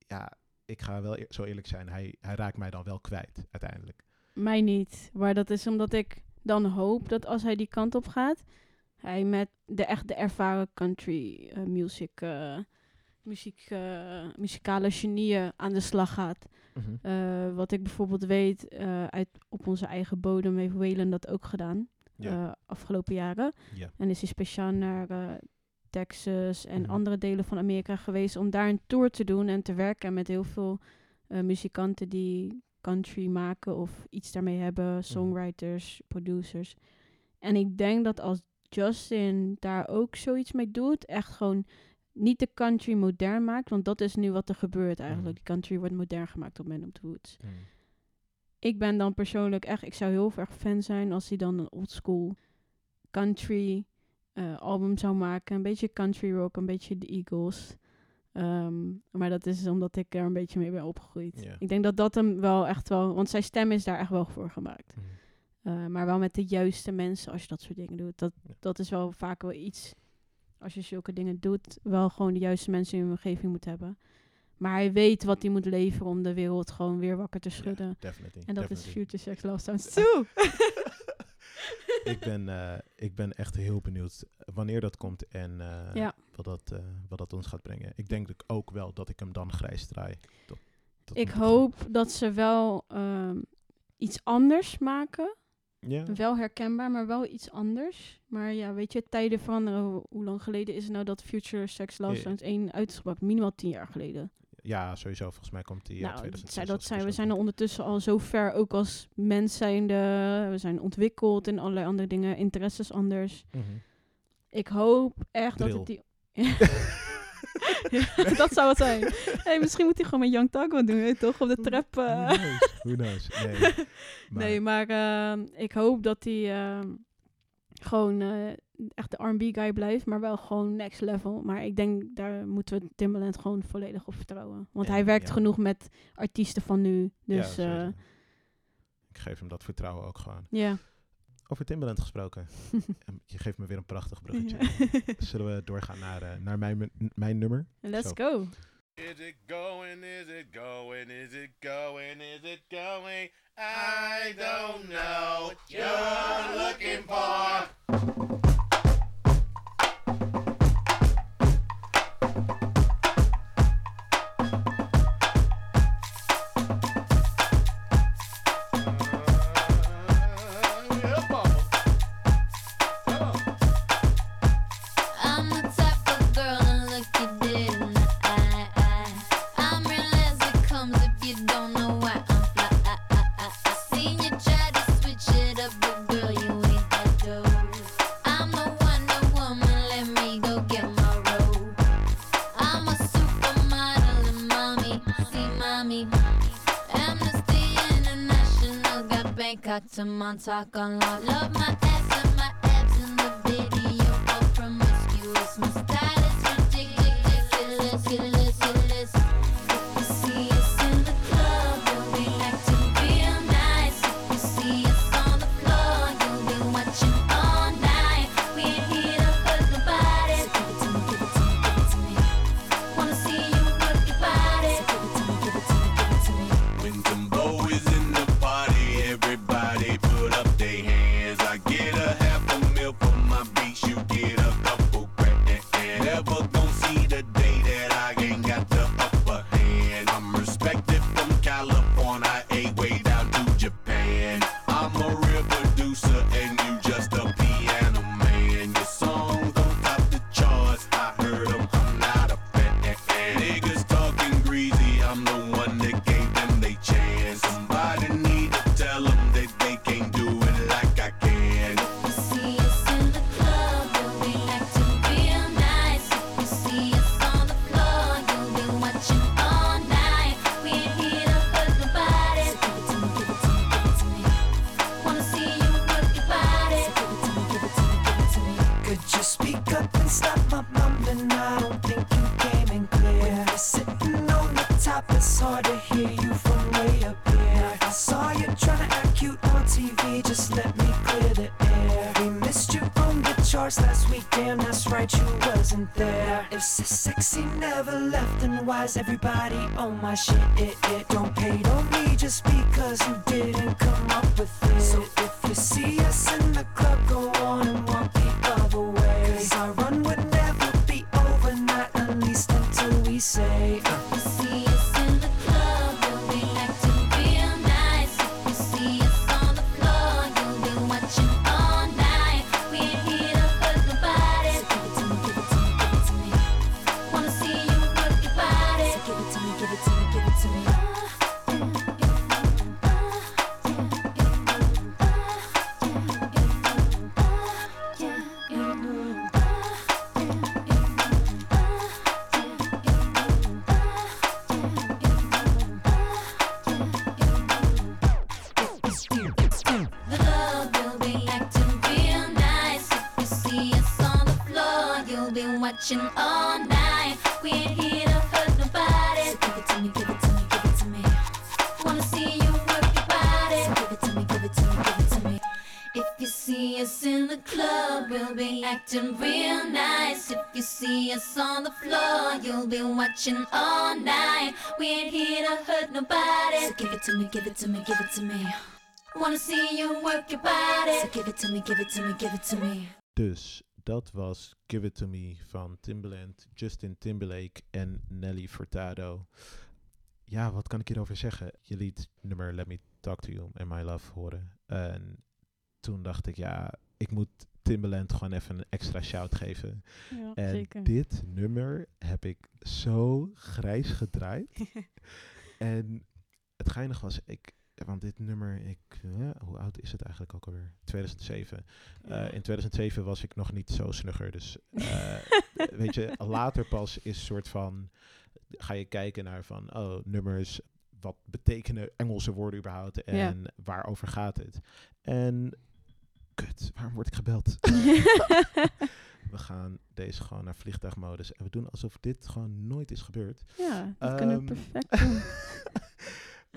Ja, ik ga wel eer- zo eerlijk zijn, hij, hij raakt mij dan wel kwijt uiteindelijk. Mij niet. Maar dat is omdat ik dan hoop dat als hij die kant op gaat, hij met de echt de ervaren country eh, music, eh, muziek, eh, muzikale genieën aan de slag gaat. Mhm. Wat ik bijvoorbeeld weet, uit, op onze eigen bodem heeft Waylon dat ook gedaan. Ja. eh, afgelopen jaren. Ja. En is hij speciaal naar Texas en Mhm. andere delen van Amerika geweest om daar een tour te doen en te werken met heel veel eh, muzikanten die country maken of iets daarmee hebben, songwriters, producers. En ik denk dat als Justin daar ook zoiets mee doet, echt gewoon niet de country modern maakt, want dat is nu wat er gebeurt eigenlijk. Die country wordt modern gemaakt op Man of the Woods. Mhm. Ik ben dan persoonlijk echt, ik zou heel erg fan zijn als hij dan een oldschool country eh, album zou maken. Een beetje country rock, een beetje de Eagles. Ehm, maar dat is omdat ik er een beetje mee ben opgegroeid. Ik denk dat dat hem wel echt wel... Want zijn stem is daar echt wel voor gemaakt. Mhm. Eh, maar wel met de juiste mensen als je dat soort dingen doet. Dat, Ja. dat is wel vaak wel iets... Als je zulke dingen doet, wel gewoon de juiste mensen in je omgeving moet hebben. Maar hij weet wat hij moet leveren om de wereld gewoon weer wakker te schudden. Ja, en dat is. Future Sex Love Sounds 2. ik, ben, eh, ik ben echt heel benieuwd wanneer dat komt en eh, Ja. wat, dat, eh, wat dat ons gaat brengen. Ik denk ook wel dat ik hem dan grijs draai. Dat, dat ik hoop dat ze wel ehm, iets anders maken. Ja, Wel herkenbaar, maar wel iets anders. Maar ja, weet je, tijden veranderen. Hoe- lang geleden is het nou dat Future Sex Love Ja. Sounds 1 uitgebracht? Minimaal tien jaar geleden. Ja, sowieso. Volgens mij komt die nou, 2006. zij, dat zijn, we zijn er ondertussen al zo ver, ook als mens zijnde. We zijn ontwikkeld in allerlei andere dingen, interesses anders. Mhm. Ik hoop echt dat het die... Ja, dat zou het zijn. Hey, misschien moet hij gewoon met Young Taco doen, weet toch? Op de trap. eh. Who knows? Who knows? Nee. Maar, Nee, maar ehm, ik hoop dat hij ehm, gewoon eh, echt de R&B guy blijft, maar wel gewoon next level. Maar ik denk, daar moeten we Timbaland gewoon volledig op vertrouwen. Want Ja, hij werkt ja. genoeg met artiesten van nu. Dus ja. sowieso. ik geef hem dat vertrouwen ook gewoon. ja. Over Timbaland gesproken. Je geeft me weer een prachtig bruggetje. Zullen we doorgaan naar, eh, naar mijn, mijn nummer? Let's Zo. go. Is it going? Is it going? Is it going? Is it going? I don't know what you're looking for. To Montauk on. Love my everybody on my to me. Wanna see you work your body. So give it to me, give it to me, give it to me. Dus dat was Give It To Me van Timbaland, Justin Timberlake en Nelly Furtado. Ja, wat kan ik hierover zeggen? Je liet nummer Let Me Talk To You and My Love horen. En toen dacht ik, ja, ik moet Timbaland gewoon even een extra shout geven. Ja, En zeker. dit nummer heb ik zo grijs gedraaid. en het geinige was, ik, want dit nummer, ik, eh, hoe oud is het eigenlijk ook alweer? 2007. Eh, Ja. in 2007 was ik nog niet zo snugger. Dus eh, weet je, later pas is soort van, ga je kijken naar van, oh, nummers, wat betekenen Engelse woorden überhaupt en waarover gaat het? En, kut, waarom word ik gebeld? we gaan deze gewoon naar vliegtuigmodus en we doen alsof dit gewoon nooit is gebeurd. ja, dat kunnen we Ehm, perfect doen.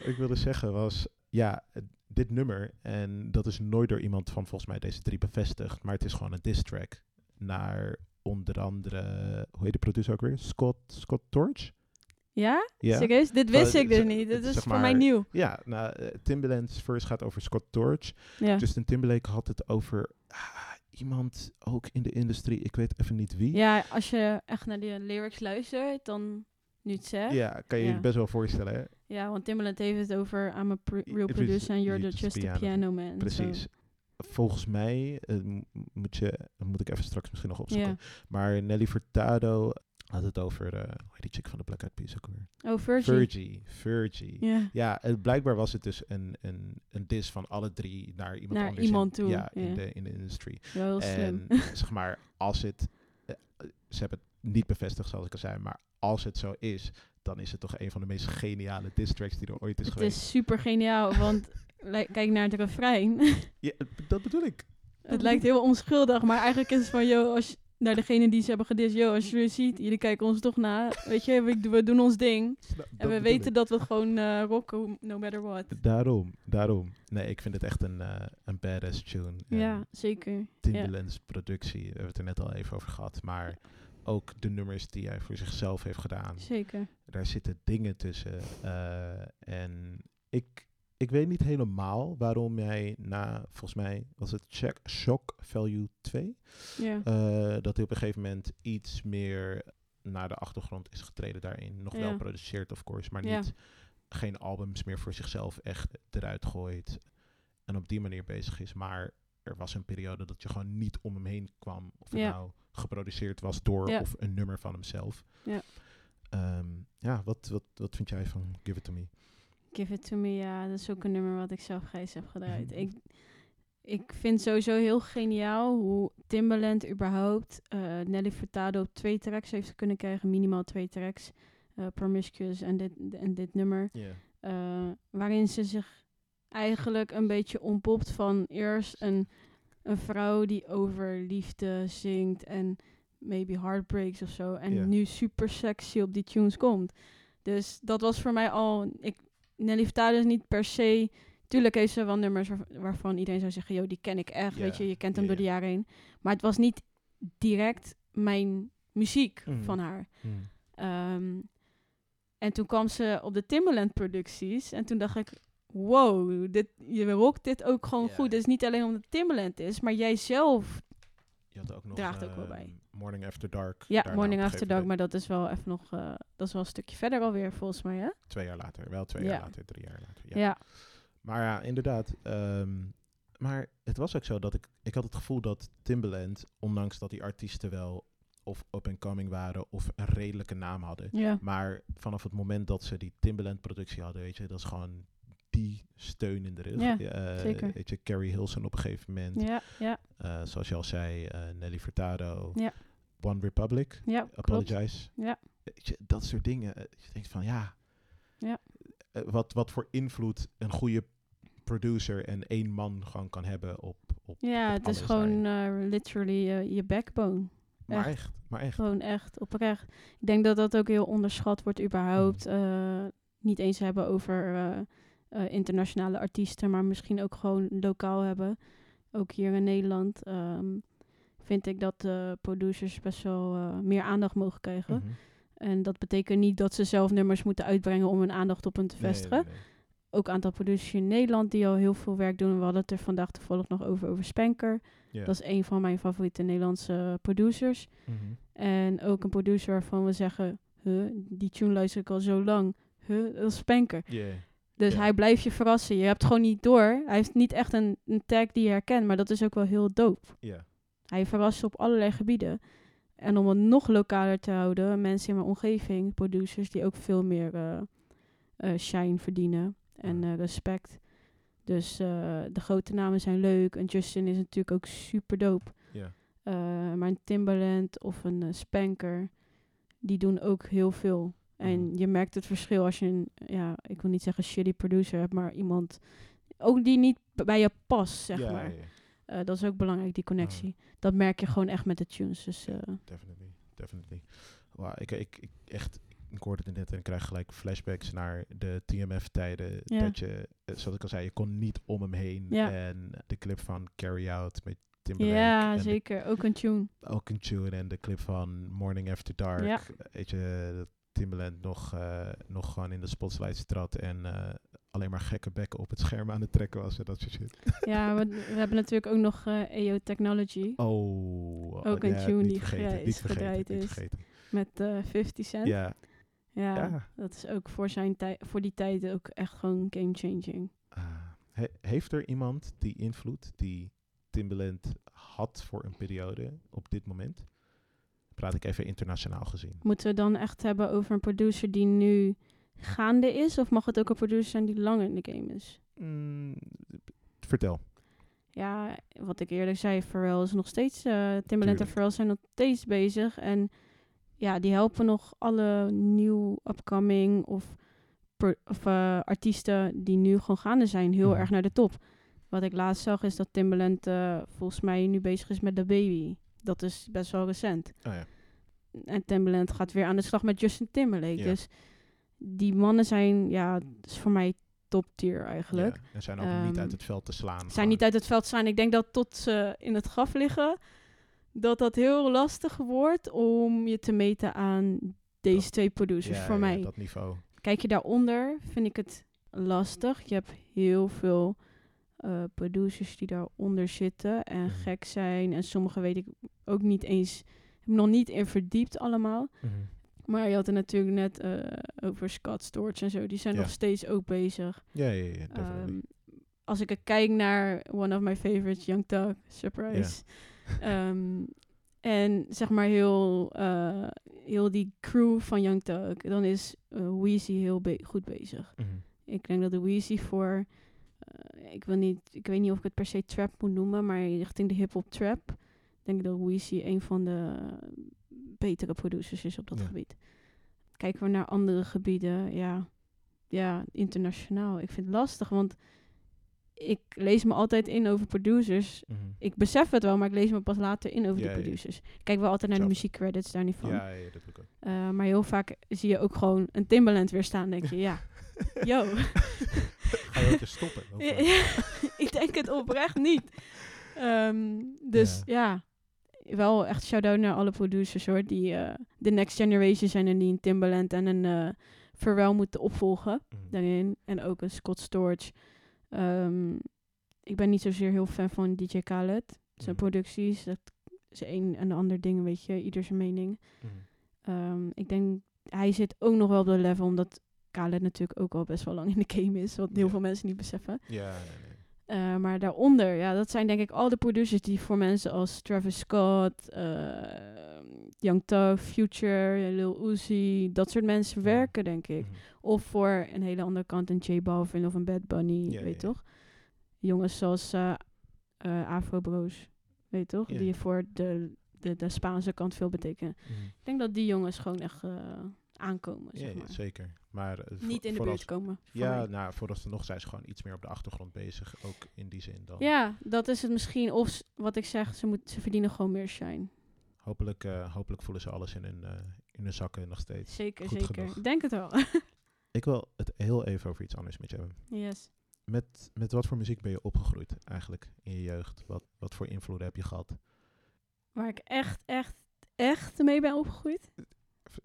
Ik wilde zeggen was, ja, dit nummer, en dat is nooit door iemand van volgens mij deze drie bevestigd, maar het is gewoon een diss track naar onder andere, hoe heet de producer ook weer? Scott, Scott Torch? Ja? Ja. Serieus? Dit wist ik dus zeg- niet. Dit het is zeg voor mij nieuw. Ja, nou, eh, Timbaland's verse gaat over Scott Torch. Ja. Justin Timberlake had het over ah, iemand ook in de industrie, ik weet even niet wie. ja, als je echt naar die lyrics luistert, dan nu het zegt. Ja, kan je je best wel voorstellen, hè? Ja, want Timbaland heeft het over I'm a real producer and you're the just just a piano. man. Precies. Volgens mij eh, moet, je, moet ik even straks misschien nog opzoeken. Maar Nelly Furtado had het over, hoe heet die chick van de Black Eyed Peas ook weer? Oh, Virgin. Virgie. Virgie. Ja. Blijkbaar was het dus een, een, een dis van alle drie naar iemand Naar anders. iemand in, toe, Ja, in de, in de industrie. Wel En zeg maar, als het... eh, ze hebben het niet bevestigd, zoals ik al zei, maar als het zo is, dan is het toch een van de meest geniale diss tracks die er ooit is Het geweest. is super geniaal, want kijk naar het refrein. Ja, dat bedoel ik. het lijkt heel onschuldig, maar eigenlijk is het van, yo, als naar degene die ze hebben gedist, yo, als je jullie ziet, jullie kijken ons toch na. Weet je, we, we doen ons ding. En we weten ik. dat we gewoon eh, rocken, no matter what. Daarom, daarom. Nee, ik vind het echt een, eh, een badass tune. En Ja, zeker. Ja. Timbaland's productie, we hebben het er net al even over gehad. Maar ook de nummers die hij voor zichzelf heeft gedaan. Zeker. Daar zitten dingen tussen. eh, en ik, ik weet niet helemaal waarom jij na, volgens mij was het Check Shock Value 2, Ja. eh, dat hij op een gegeven moment iets meer naar de achtergrond is getreden daarin. Nog wel produceert, of course, maar niet geen albums meer voor zichzelf echt eruit gooit. En op die manier bezig is. Maar er was een periode dat je gewoon niet om hem heen kwam. Of het Ja. nou geproduceerd was door of een nummer van hemzelf. Ja. Ehm, ja, wat, wat, wat vind jij van Give It To Me? Give It To Me, ja, dat is ook een nummer wat ik zelf grijs heb gedraaid. Mhm. ik, ik vind sowieso heel geniaal hoe Timbaland überhaupt eh, Nelly Furtado twee tracks heeft kunnen krijgen, minimaal twee tracks, eh, Promiscuous en dit, en dit nummer, eh, waarin ze zich eigenlijk een beetje ontpopt van eerst een, een vrouw die over liefde zingt en maybe heartbreaks of zo, en nu super sexy op die tunes komt. Dus dat was voor mij al. Ik, Nelly Furtado is niet per se. Tuurlijk heeft ze wel nummers waar- waarvan iedereen zou zeggen: Yo, die ken ik echt. Weet je, je kent hem door de ja. jaren heen. Maar het was niet direct mijn muziek Mhm. van haar. Hmm. Ehm, en toen kwam ze op de Timbaland producties. En toen dacht ik: Wow, dit, je rockt dit ook gewoon goed. Het is niet alleen omdat het Timbaland is, maar jij zelf. Je had ook nog Draagt ook wel ehm, bij. Morning After Dark. Ja, Morning After Dark, maar dat is wel even nog. eh, dat is wel een stukje verder alweer, volgens mij, hè? Twee jaar later. Wel twee Ja. jaar later, drie jaar later. Ja. ja. Maar ja, inderdaad. ehm, maar het was ook zo dat ik... Ik had het gevoel dat Timbaland, ondanks dat die artiesten wel of up-and-coming waren of een redelijke naam hadden. Ja. Maar vanaf het moment dat ze die Timbaland-productie hadden, weet je, dat is gewoon die steun in de rug. Ja, Eh, zeker. Weet je, Carrie Hilson op een gegeven moment. Ja, ja, Eh, zoals je al zei, eh, Nelly Furtado. Ja. One Republic. ja, klopt. Apologize. Ja. Dat soort dingen. eh, Je denkt van ja. Ja. eh, wat, wat voor invloed een goede producer en één man gewoon kan hebben op. op Ja, op het is gewoon eh, literally je backbone. Maar echt. echt, maar echt. Gewoon echt, oprecht. Ik denk dat dat ook heel onderschat wordt überhaupt. Eh, niet eens hebben over internationale artiesten, maar misschien ook gewoon lokaal hebben. ook hier in Nederland, ehm, vind ik dat de producers best wel eh, meer aandacht mogen krijgen. Mhm. En dat betekent niet dat ze zelf nummers moeten uitbrengen om hun aandacht op hen te vestigen. nee, nee. Ook een aantal producers in Nederland die al heel veel werk doen. We hadden het er vandaag toevallig nog over, over Spanker. Dat is een van mijn favoriete Nederlandse producers. Mhm. En ook een producer waarvan we zeggen, huh, die tune luister ik al zo lang. Huh, dat is Spanker. Yeah. Dus hij blijft je verrassen. Je hebt gewoon niet door. Hij heeft niet echt een, een tag die je herkent, maar dat is ook wel heel dope. Ja. Hij verrast op allerlei gebieden. En om het nog lokaler te houden, mensen in mijn omgeving, producers die ook veel meer eh, eh, shine verdienen en eh, respect. Dus de grote namen zijn leuk. En Justin is natuurlijk ook super dope. Ja. Maar een Timbaland of een Spanker, die doen ook heel veel. En Mhm. je merkt het verschil als je een, ja, ik wil niet zeggen shitty producer hebt, maar iemand ook die niet bij je past, zeg ja, maar. ja, Eh, dat is ook belangrijk, die connectie. Dat merk je gewoon echt met de tunes. Dus eh, Definitely, definitely. Wow, ik, ik, ik, echt, ik hoorde het net en krijg gelijk flashbacks naar de TMF-tijden. Ja. Dat je, eh, zoals ik al zei, je kon niet om hem heen. Ja. En de clip van Carry Out met Timberlake. ja, de- zeker. Ook een tune. ook een tune en de clip van Morning After Dark. Weet je, dat Timbaland nog, nog gewoon in de spotlights trad en alleen maar gekke bekken op het scherm aan het trekken was en dat soort shit. Ja, we, we hebben natuurlijk ook nog eh EO Technology. Oh, Ook een ja, tune die vergeten, vergeten, gedraaid is. vergeten. Met eh 50 Cent. Ja, Ja, ja. dat is ook voor, zijn voor die tijd ook echt gewoon game-changing. Ah, he- heeft er iemand die invloed die Timbaland had voor een periode op dit moment? Praat ik even internationaal gezien. Moeten we dan echt hebben over een producer die nu gaande is? Of mag het ook een producer zijn die langer in de game is? Mm, vertel. Ja, wat ik eerder zei, Pharrell is nog steeds... eh Timbaland en. Pharrell zijn nog steeds bezig. En ja, die helpen nog alle nieuw upcoming of, per- of eh, artiesten die nu gewoon gaande zijn heel Mhm. erg naar de top. Wat ik laatst zag is dat Timbaland eh, volgens mij nu bezig is met The Baby. Dat is best wel recent. Oh ja. En Timbaland gaat weer aan de slag met Justin Timberlake. Ja. Dus die mannen zijn, ja, is voor mij top tier eigenlijk. Ja, en zijn ook niet Ehm, uit het veld te slaan. Zijn gewoon. niet uit het veld staan. Ik denk dat tot ze in het graf liggen, dat dat heel lastig wordt om je te meten aan deze Dat- twee producers Ja, voor ja, mij. dat niveau. Kijk je daaronder, vind ik het lastig. Je hebt heel veel eh, producers die daaronder zitten en Mhm. gek zijn. En sommige weet ik ook niet eens, heb nog niet in verdiept allemaal. Mhm. Maar je had het natuurlijk net eh, over Scott Storch en zo. Die zijn Ja. nog steeds ook bezig. Ja, ja, ja. Ehm, als ik kijk naar one of my favorites, Young Thug, Surprise. Ehm, en zeg maar heel, eh, heel die crew van Young Thug, dan is eh Weezy heel be- goed bezig. Mhm. Ik denk dat de Weezy voor, ik, wil niet, ik weet niet of ik het per se trap moet noemen, maar richting de hip-hop trap, denk ik dat Weezy een van de betere producers is op dat Ja. gebied. Kijken we naar andere gebieden, ja, ja, internationaal. Ik vind het lastig, want ik lees me altijd in over producers. Mhm. Ik besef het wel, maar ik lees me pas later in over Ja, de producers. Ik kijk wel altijd naar de muziekcredits, daar niet van. Ja, ja, dat doe ik ook. Eh, maar heel vaak zie je ook gewoon een Timbaland weer staan. denk je, ja, yo. Ga je ook eens stoppen? Ik denk het oprecht niet. Ehm, dus ja. Wel echt shout-out naar alle producers hoor. Die eh, de next generation zijn en die een Timbaland en een Pharrell moeten opvolgen Mhm. daarin. En ook een Scott Storch. Ehm, ik ben niet zozeer heel fan van DJ Khaled. Zijn Mhm. producties, dat is een en de ander ding, weet je. Ieder zijn mening. Mhm. Ehm, ik denk, hij zit ook nog wel op de level, omdat Khaled natuurlijk ook al best wel lang in de game is. Wat heel veel mensen niet beseffen. Ja, nee, nee. Eh, maar daaronder, ja, dat zijn denk ik al de producers die voor mensen als Travis Scott, eh, Young Thug, Future, Lil Uzi, dat soort mensen werken, denk ik. Mhm. Of voor een hele andere kant, een J Balvin of een Bad Bunny, Ja, weet ja. toch? Jongens zoals eh, Afro Bros, weet toch? Die voor de, de, de Spaanse kant veel betekenen. Mhm. Ik denk dat die jongens gewoon echt aankomen, Ja, zeg ja, maar. zeker. Maar eh, Niet in de buurt komen. Ja, mij. nou, vooralsnog zijn ze gewoon iets meer op de achtergrond bezig. Ook in die zin dan. Ja, dat is het misschien. Of wat ik zeg, ze, moet, ze verdienen gewoon meer shine. Hopelijk, eh, hopelijk voelen ze alles in hun, eh, in hun zakken nog steeds. Zeker, Goed zeker. genoeg. Ik denk het wel. Ik wil het heel even over iets anders met je hebben. yes. met, met wat voor muziek ben je opgegroeid eigenlijk in je jeugd? Wat, wat voor invloeden heb je gehad? Waar ik echt, echt, echt mee ben opgegroeid.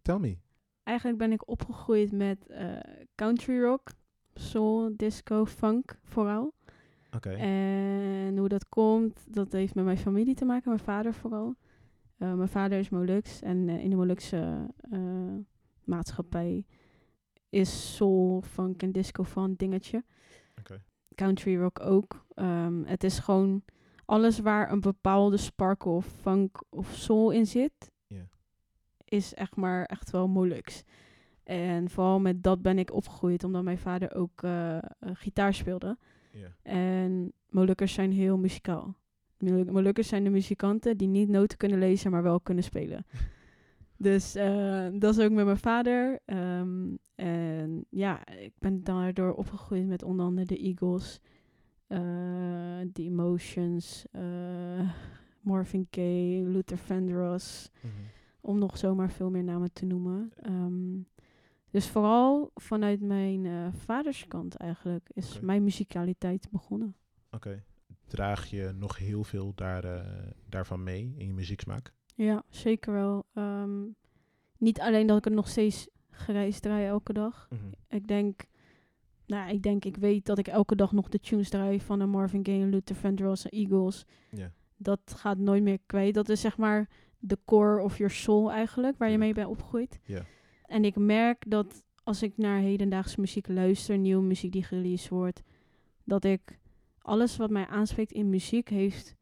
Tell me. Eigenlijk ben ik opgegroeid met eh, country rock, soul, disco, funk vooral. Oké. En hoe dat komt, dat heeft met mijn familie te maken, mijn vader vooral. Eh, mijn vader is Molux en eh, in de Molukse maatschappij is soul, funk en disco van een dingetje. Oké. Country rock ook. Ehm, het is gewoon alles waar een bepaalde sparkle of funk of soul in zit. Is echt maar echt wel Molux. En vooral met dat ben ik opgegroeid, omdat mijn vader ook eh, eh, gitaar speelde. En Molukkers zijn heel muzikaal. Molu- Molukkers zijn de muzikanten die niet noten kunnen lezen, maar wel kunnen spelen. dus eh, dat is ook met mijn vader. Ehm, en ja, ik ben daardoor opgegroeid met onder andere de Eagles, eh The Emotions, Marvin Gaye, Luther Vandross Mhm. Om nog zomaar veel meer namen te noemen. Ehm, dus vooral vanuit mijn eh vaderskant eigenlijk is mijn muzikaliteit begonnen. Oké. Draag je nog heel veel daar, eh, daarvan mee in je muzieksmaak? Ja, zeker wel. Ehm, niet alleen dat ik het nog steeds gereisd draai elke dag. Mhm. Ik denk, nou, ik denk, ik weet dat ik elke dag nog de tunes draai van de Marvin Gaye, Luther Vandross en Eagles. Ja. Dat gaat nooit meer kwijt. Dat is zeg maar de core of your soul eigenlijk, waar je mee bent opgegroeid. Ja. En ik merk dat als ik naar hedendaagse muziek luister, nieuwe muziek die gereleased wordt, dat ik alles wat mij aanspreekt in muziek heeft,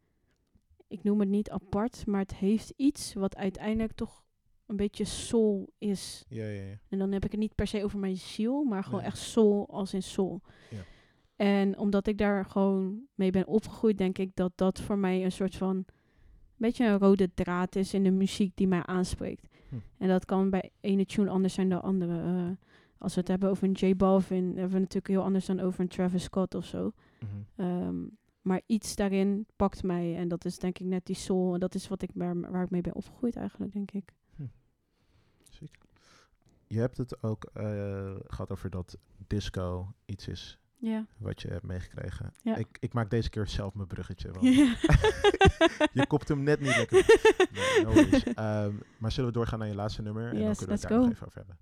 ik noem het niet apart, maar het heeft iets wat uiteindelijk toch een beetje soul is. Ja, ja, ja. En dan heb ik het niet per se over mijn ziel, maar gewoon Nee. echt soul als in soul. Ja. En omdat ik daar gewoon mee ben opgegroeid, denk ik dat dat voor mij een soort van beetje een rode draad is in de muziek die mij aanspreekt. Hm. En dat kan bij ene tune anders zijn dan andere. Eh, als we het hebben over een J Balvin, hebben we natuurlijk heel anders dan over een Travis Scott of zo. Mhm. Ehm, maar iets daarin pakt mij en dat is denk ik net die soul. En dat is wat ik waar, waar ik mee ben opgegroeid eigenlijk, denk ik. Ziek. Je hebt het ook eh, gehad over dat disco iets is Ja. wat je hebt meegekregen. Ja. Ik, ik maak deze keer zelf mijn bruggetje. Want Ja. je kopt hem net niet lekker. Nee, no. Ehm, maar zullen we doorgaan naar je laatste nummer? en dan kunnen we daar nog go. even over hebben.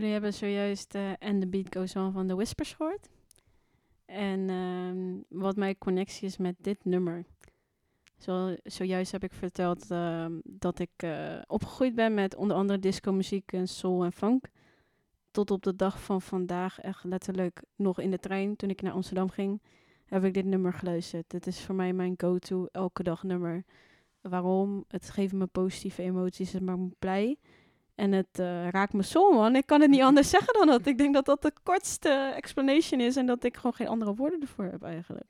Jullie hebben zojuist eh And The Beat Goes On van The Whispers gehoord. En ehm, wat mijn connectie is met dit nummer. Zo, zojuist heb ik verteld ehm, dat ik eh, opgegroeid ben met onder andere disco muziek en soul en funk. Tot op de dag van vandaag, echt letterlijk nog in de trein toen ik naar Amsterdam ging, heb ik dit nummer geluisterd. Het is voor mij mijn go-to elke dag nummer. Waarom? Het geeft me positieve emoties, het maakt me blij. En het eh, raakt me soul, man. Ik kan het niet anders zeggen dan dat. Ik denk dat dat de kortste explanation is en dat ik gewoon geen andere woorden ervoor heb eigenlijk.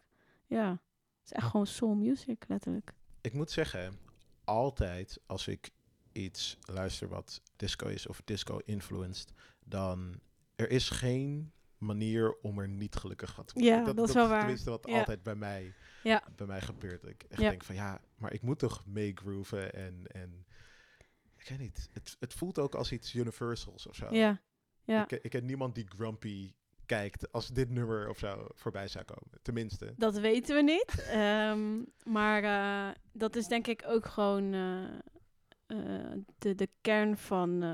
Ja, het is echt gewoon soul music, letterlijk. Ik moet zeggen, altijd als ik iets luister wat disco is of disco-influenced, dan er is geen manier om er niet gelukkig van te worden. Ja, dat is wel waar. tenminste wat Ja. altijd bij mij, Ja. bij mij gebeurt. Ik echt Ja. denk van ja, maar ik moet toch meegrooven en, en ik weet niet. Het, het voelt ook als iets universals of zo. Ja, ja. Ik, ik ken niemand die grumpy kijkt als dit nummer of zo voorbij zou komen. Tenminste. Dat weten we niet. Ehm, maar eh, dat is denk ik ook gewoon eh, eh, de, de kern van,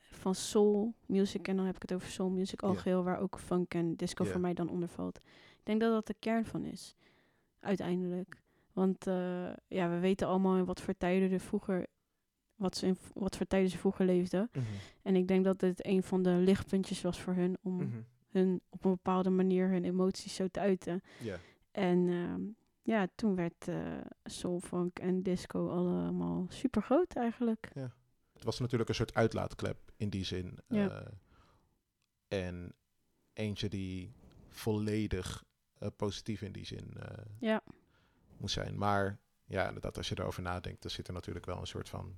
van soul music. En dan heb ik het over soul music Ja. algeheel, waar ook funk en disco voor mij dan onder valt. Ik denk dat dat de kern van is, uiteindelijk. Want ja, we weten allemaal in wat voor tijden er vroeger, wat, ze in, wat voor tijden ze vroeger leefden. Mhm. En ik denk dat dit een van de lichtpuntjes was voor hun om Mhm. hun op een bepaalde manier hun emoties zo te uiten. Ja. En ehm, ja, toen werd eh soul, funk en disco allemaal super groot eigenlijk. Het was natuurlijk een soort uitlaatklep in die zin. Ja. eh, en eentje die volledig eh, positief in die zin Ja, moest zijn. Maar ja, inderdaad, als je erover nadenkt, dan zit er natuurlijk wel een soort van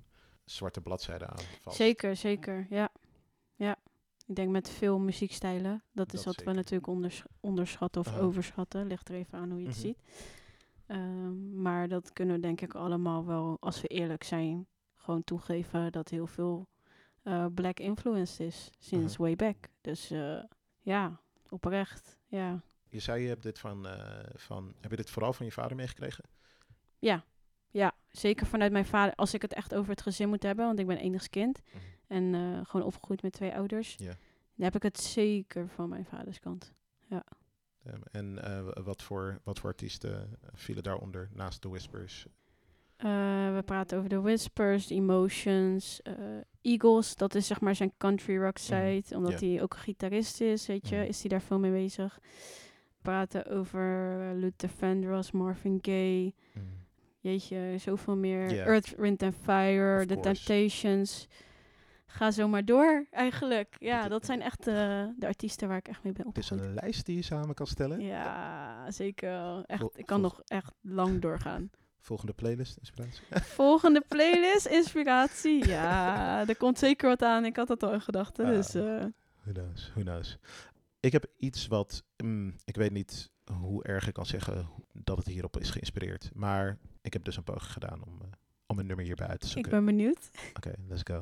zwarte bladzijde aan vast. zeker, zeker. Ja. ja. Ik denk met veel muziekstijlen. Dat is Dat wat we natuurlijk onders- onderschatten of overschatten. Ligt er even aan hoe je het Mhm. ziet. Ehm, maar dat kunnen we denk ik allemaal wel, als we eerlijk zijn, gewoon toegeven dat heel veel eh, black influenced is. Sinds Aha. way back. Dus eh, ja, oprecht. Ja. Je zei, je hebt dit van, eh, van, heb je dit vooral van je vader meegekregen? Ja, ja, zeker vanuit mijn vader. Als ik het echt over het gezin moet hebben, want ik ben enigst kind. Mhm. En eh, gewoon opgegroeid met twee ouders. Ja. Dan heb ik het zeker van mijn vaders kant. Ehm, en eh, wat, voor, wat voor artiesten vielen daaronder naast The Whispers? Eh, we praten over The Whispers, The Emotions, eh, Eagles. Dat is zeg maar zijn country rock side. Omdat Mhm. ja. hij ook een gitarist is, weet je. Mhm. Is hij daar veel mee bezig. We praten over eh, Luther Vandross, Marvin Gaye. Jeetje, zoveel meer. Earth, Wind and Fire, Of The course. Temptations. Ga zo maar door, eigenlijk. Ja, dat zijn echt eh, de artiesten waar ik echt mee ben Het is een lijst die je samen kan stellen. Ja, zeker. Echt, Vol- ik kan nog echt lang doorgaan. Volgende playlist, inspiratie. Volgende playlist, inspiratie. Ja, er komt zeker wat aan. Ik had dat al in gedachten. Ah. Dus Who knows, who knows. Ik heb iets wat, mm, ik weet niet hoe erg ik kan zeggen dat het hierop is geïnspireerd. Maar ik heb dus een poging gedaan om, eh, om een nummer hierbij uit te ik zoeken. ben benieuwd. Oké, let's go.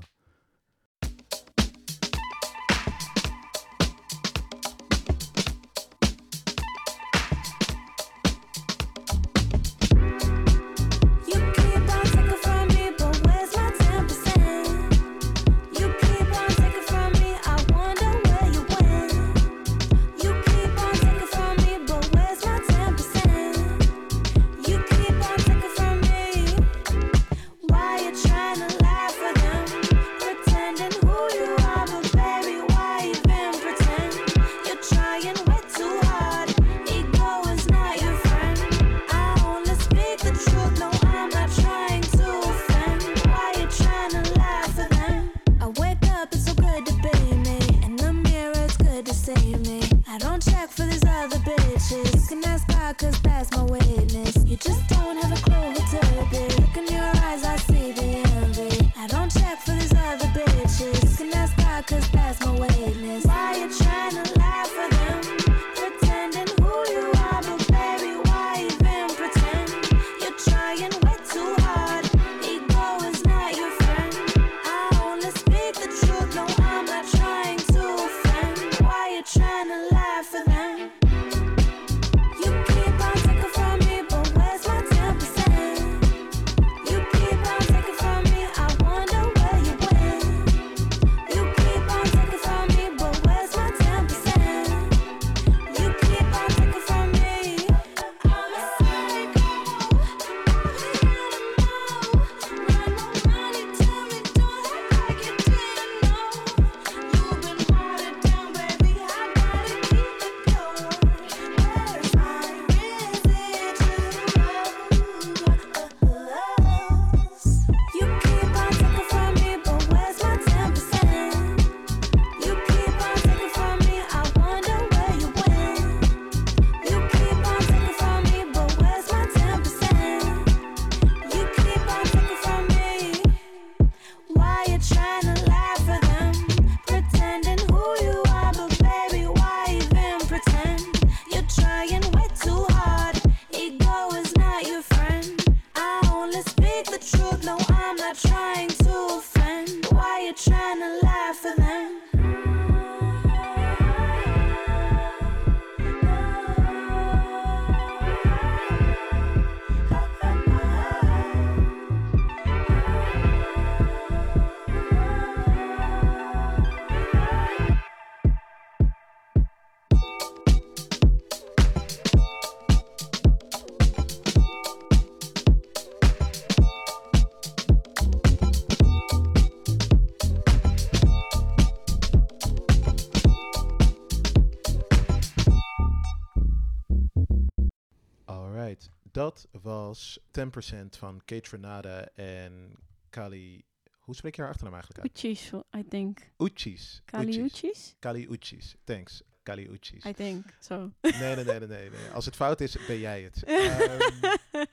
Dat was 10% van Kate Renata en Kali. Hoe spreek je haar achternaam eigenlijk uit? Uchis, I think. Uchis. Kali Uchis. Kali Uchis. Thanks. Kali Uchis. I think, zo. Nee, nee, nee, nee, nee. Als het fout is, ben jij het. Ehm,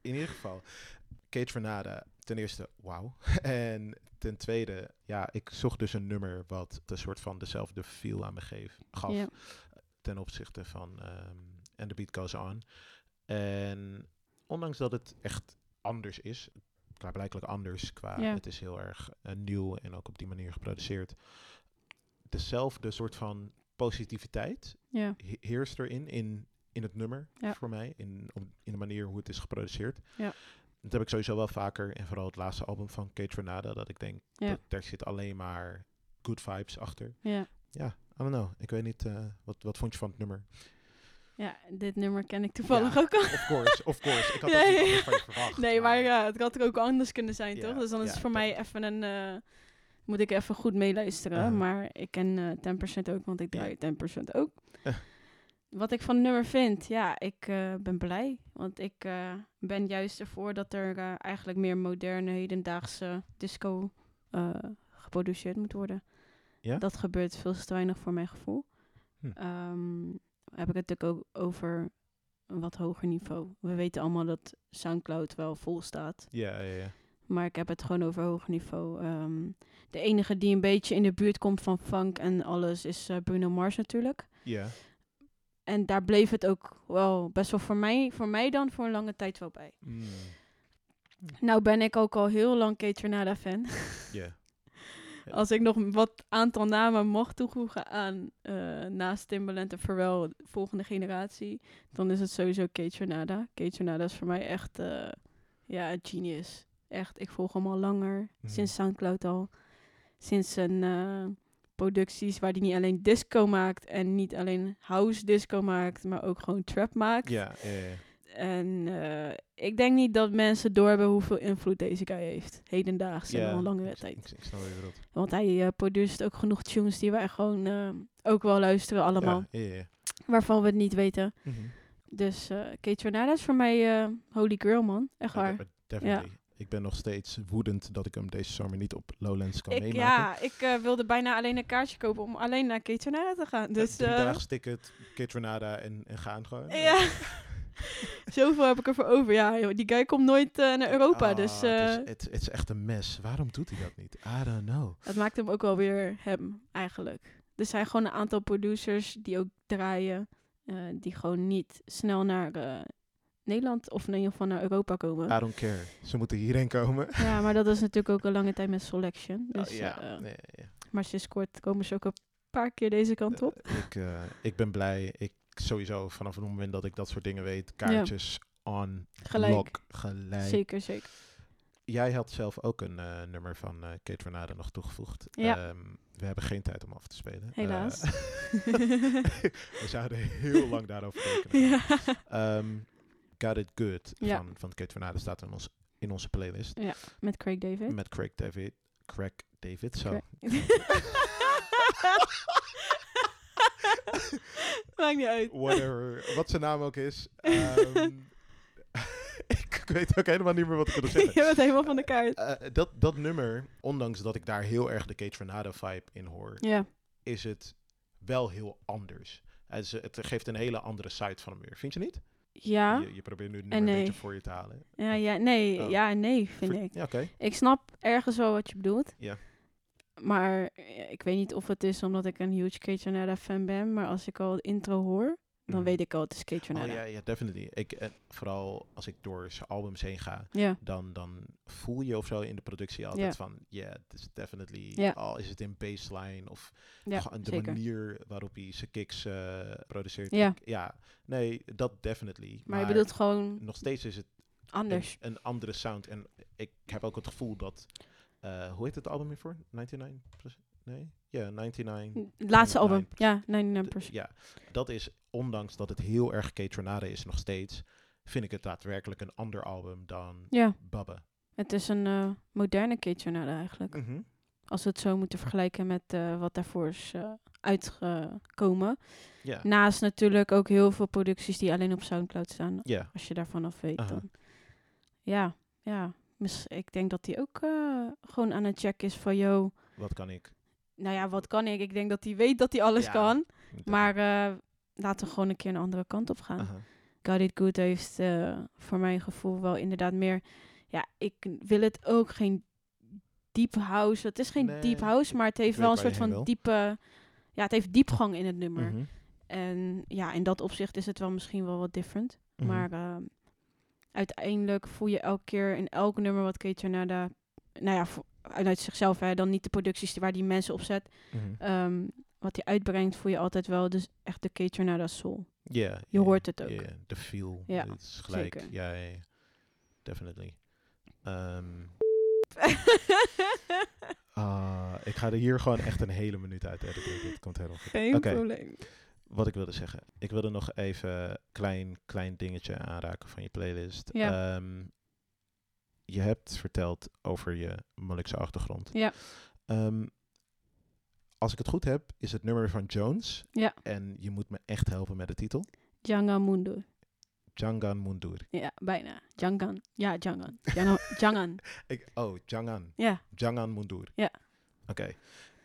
in ieder geval, Kate Renata, ten eerste, wauw. En ten tweede, ja, ik zocht dus een nummer wat een soort van dezelfde feel aan me geef, gaf. Ten opzichte van ehm And The Beat Goes On. En ondanks dat het echt anders is, klaarblijkelijk anders qua, Ja. het is heel erg eh, nieuw en ook op die manier geproduceerd. Dezelfde soort van positiviteit Ja. he- heerst erin, in, in het nummer Ja. voor mij, in, om, in de manier hoe het is geproduceerd. Ja. Dat heb ik sowieso wel vaker, en vooral het laatste album van Kate Renata, dat ik denk, dat daar zit alleen maar good vibes achter. Ja. Ja, I don't know. Ik weet niet, eh, wat, wat vond je van het nummer? Ja, dit nummer ken ik toevallig Ja, ook al. Of course, of course. Ik had dat niet van je verwacht. Nee, maar ja, het had ook anders kunnen zijn, Ja, toch? Dus dan is het voor mij even een... eh, moet ik even goed meeluisteren. Uh-huh. Maar ik ken eh 10% ook, want ik draai 10% ook. Eh. Wat ik van het nummer vind, ja, ik eh, ben blij. Want ik eh, ben juist ervoor dat er eh, eigenlijk meer moderne, hedendaagse disco eh, geproduceerd moet worden. Ja? Dat gebeurt veel te weinig voor mijn gevoel. Hm. Ehm, heb ik het natuurlijk ook over een wat hoger niveau. We weten allemaal dat Soundcloud wel vol staat. Ja, ja, ja. Maar ik heb het gewoon over hoger niveau. Ehm, de enige die een beetje in de buurt komt van funk en alles is eh, Bruno Mars natuurlijk. Ja, En daar bleef het ook wel best wel voor mij, voor mij dan voor een lange tijd wel bij. Mm, Nou ben ik ook al heel lang Kate Renata fan. ja. Als ik nog wat aantal namen mocht toevoegen aan eh, naast Timbaland en Pharrell, volgende generatie, dan is het sowieso Kate Renata. Kate is voor mij echt eh, ja, een genius. Echt, ik volg hem al langer, Mhm. sinds Soundcloud al. Sinds zijn eh, producties waar hij niet alleen disco maakt en niet alleen house disco maakt, maar ook gewoon trap maakt. Ja, ja, ja. En eh, ik denk niet dat mensen doorhebben hoeveel invloed deze guy heeft. Hedendaags en Ja, al een langere ik- tijd. Ik, ik snap je bedoelt. Want hij eh produceert ook genoeg tunes die wij gewoon eh, ook wel luisteren allemaal. Ja, ja, ja. Waarvan we het niet weten. Mhm. Dus eh Kate is voor mij holy girl, man. Echt Ja, waar. definitely. Ik ben nog steeds woedend dat ik hem deze zomer niet op Lowlands kan Ik, meemaken. ja, ik wilde bijna alleen een kaartje kopen om alleen naar Kate Renata te gaan. Dus Drie ticket, Kate Renata en, en gaan gewoon. ja. Zoveel heb ik ervoor over. Ja, die guy komt nooit eh, naar Europa. Ah, dus het, eh, is, het, het is echt een mes. Waarom doet hij dat niet? I don't know. Dat maakt hem ook wel weer hem, eigenlijk. Er zijn gewoon een aantal producers die ook draaien, eh, die gewoon niet snel naar Nederland of in ieder geval naar Europa komen. I don't care. Ze moeten hierheen komen. Ja, maar dat is natuurlijk ook een lange tijd met Selection. Oh, Dus, ja, nee, ja. Maar sinds kort komen ze ook een paar keer deze kant op. Ik, ik ben blij. Ik sowieso vanaf het moment dat ik dat soort dingen weet, kaartjes on Gelijk. lock, gelijk. Zeker, zeker. Jij had zelf ook een eh, nummer van eh Kate Renata nog toegevoegd. Ja. Ehm, we hebben geen tijd om af te spelen. Helaas. Eh, we zouden heel lang daarover rekenen. ja. Ehm, Got It Good Ja. van, van Kate Renata staat in, ons, in onze playlist. ja, met Craig David. Met Craig David. Craig David, zo. Craig- Maakt niet uit. Whatever, wat zijn naam ook is. Ehm, ik weet ook helemaal niet meer wat ik wilde zeggen. Je bent helemaal van de kaart. Eh, dat, dat nummer, ondanks dat ik daar heel erg de Kate Renata vibe in hoor, Ja, is het wel heel anders. Het, het geeft een hele andere side van hem weer. Vind je niet? Ja. Je, je probeert nu het nummer een nee. beetje voor je te halen. Ja, ja, nee, Oh. ja nee, vind Ver- ik. Ja, oké. Ik snap ergens wel wat je bedoelt. Ja. Maar eh, ik weet niet of het is omdat ik een huge Kate fan ben. Maar als ik al de intro hoor, dan Mhm. weet ik al het is Kate Oh ja, ja, definitely. Ik, eh, vooral als ik door zijn albums heen ga, Ja. dan, dan voel je of zo in de productie altijd Ja. van, yeah, this is definitely, Ja. al is het in baseline of Ja, de zeker. manier waarop hij zijn kicks eh, produceert. Ja. Ja, nee, dat definitely. Maar je bedoelt gewoon nog steeds is het een, anders. een andere sound. En ik heb ook het gevoel dat, eh, hoe heet het album hiervoor? 99? Nee? Ja, 99. Het laatste album. 99%. Ja, 99%. D- Ja, dat is, ondanks dat het heel erg Kate is nog steeds, vind ik het daadwerkelijk een ander album dan Ja. Babba. Het is een eh, moderne Kate eigenlijk. Mhm. Als we het zo moeten vergelijken met eh, wat daarvoor is uitgekomen. Ja. Naast natuurlijk ook heel veel producties die alleen op Soundcloud staan. Ja. Als je daarvan af weet dan. Ja, ja. Ik denk dat hij ook eh, gewoon aan het checken is van, yo, Wat kan ik? nou ja, wat kan ik? Ik denk dat hij weet dat hij alles Ja, kan. Maar eh, laten we gewoon een keer een andere kant op gaan. Aha. Got It Good heeft eh, voor mijn gevoel wel inderdaad meer... Ja, ik wil het ook geen deep house. Het is geen Nee, deep house, maar het heeft wel een soort van wil. diepe... Ja, het heeft diepgang in het nummer. Mhm. En ja, in dat opzicht is het wel misschien wel wat different. Mhm. Maar ehm, uiteindelijk voel je elke keer in elk nummer wat Kate Tornada... Nou ja, uit zichzelf, hè, dan niet de producties die- waar die mensen op zet. Mhm. Ehm, wat hij uitbrengt, voel je altijd wel dus echt de Kate Tornada soul. Ja, Je hoort het ook. ja, de feel. Ja, het is gelijk. zeker. Ja, ja, ja. definitely. Ehm, ah, ik ga er hier gewoon echt een hele minuut uit editen. Dit komt helemaal goed. Geen Oké, probleem. Wat ik wilde zeggen. Ik wilde nog even een klein, klein dingetje aanraken van je playlist. Ja. Ehm, je hebt verteld over je Molukse achtergrond. Ja. Ehm, als ik het goed heb, is het nummer van Jones. Ja. En je moet me echt helpen met de titel. Jangan Mundur. Jangan Mundur. Ja, bijna. Jangan. Ja, Jangan. Jangan. Jangan. Ik, oh, Jangan. Ja. Jangan Mundur. Ja. Oké.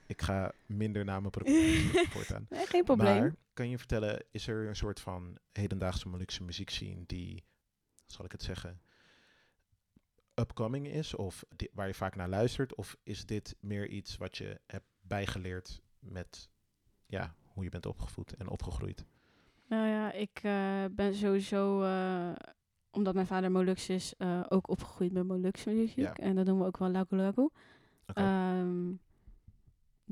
Ik ga minder namen proberen voortaan. Nee, geen probleem. Maar kan je vertellen, is er een soort van hedendaagse Molukse muziekscene die, zal ik het zeggen, upcoming is? Of di- waar je vaak naar luistert? Of is dit meer iets wat je hebt bijgeleerd met ja, hoe je bent opgevoed en opgegroeid? Nou ja, ik eh, ben sowieso, eh, omdat mijn vader Molux is, eh, ook opgegroeid met Molukse muziek. Ja. En dat doen we ook wel Lagu Lagu. Oké. Ehm,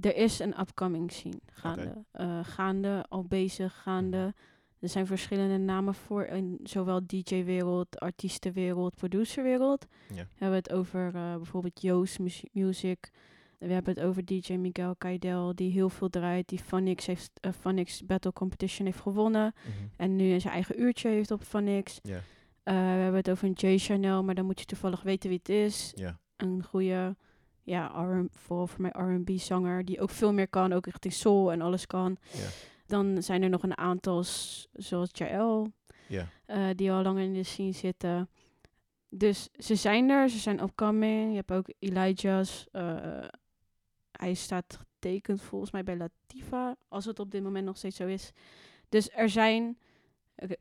er is een upcoming scene gaande. Eh, gaande, al bezig, gaande. Mhm. Er zijn verschillende namen voor in zowel DJ-wereld, artiestenwereld, producerwereld. Ja. We hebben het over eh, bijvoorbeeld Joost Mus- Music. We hebben het over DJ Miguel Kaidel, die heel veel draait. Die Funix, heeft, Funix Battle Competition heeft gewonnen. Mhm. En nu zijn eigen uurtje heeft op. Ja. Eh, we hebben het over een Jay Chanel, maar dan moet je toevallig weten wie het is. Een goede, ja, R vooral voor mij R&B-zanger, die ook veel meer kan, ook richting soul en alles kan. Ja. Dan zijn er nog een aantal, zoals Jael, Ja. eh, die al lang in de scene zitten. Dus ze zijn er, ze zijn upcoming. Je hebt ook Elijah's. eh, hij staat getekend volgens mij bij Latifa, als het op dit moment nog steeds zo is. Dus er zijn ra-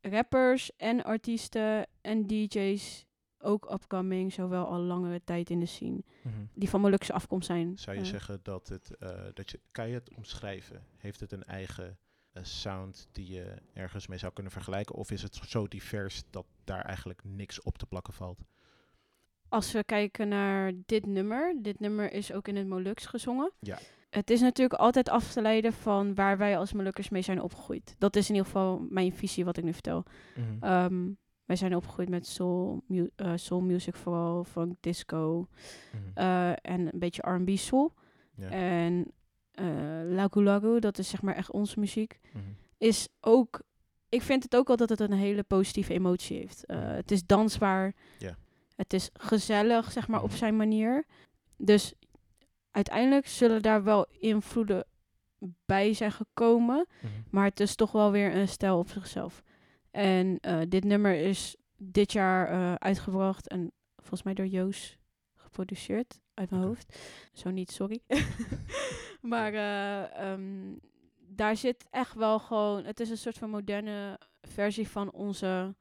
rappers en artiesten en DJ's ook upcoming, zowel al langere tijd in de scene, Mhm. die van Molukse afkomst zijn. Zou je Eh, zeggen dat het, eh, dat je, kan je het omschrijven? Heeft het een eigen eh, sound die je ergens mee zou kunnen vergelijken? Of is het zo divers dat daar eigenlijk niks op te plakken valt? Als we kijken naar dit nummer, dit nummer is ook in het Molux gezongen. Ja. Het is natuurlijk altijd af te leiden van waar wij als Molukkers mee zijn opgegroeid. Dat is in ieder geval mijn visie wat ik nu vertel. Mhm. Ehm, wij zijn opgegroeid met soul, mu- eh, soul music vooral, funk, disco Mhm. eh, en een beetje R&B soul. Ja. En eh Lagu Lagu, dat is zeg maar echt onze muziek, Mhm. is ook... Ik vind het ook wel dat het een hele positieve emotie heeft. Mhm. het is dansbaar. Ja. Het is gezellig, zeg maar, op zijn manier. Dus uiteindelijk zullen daar wel invloeden bij zijn gekomen. Maar het is toch wel weer een stijl op zichzelf. En eh, dit nummer is dit jaar eh, uitgebracht en volgens mij door Joos geproduceerd uit mijn hoofd. Zo niet, sorry. maar eh, ehm, daar zit echt wel gewoon, het is een soort van moderne versie van onze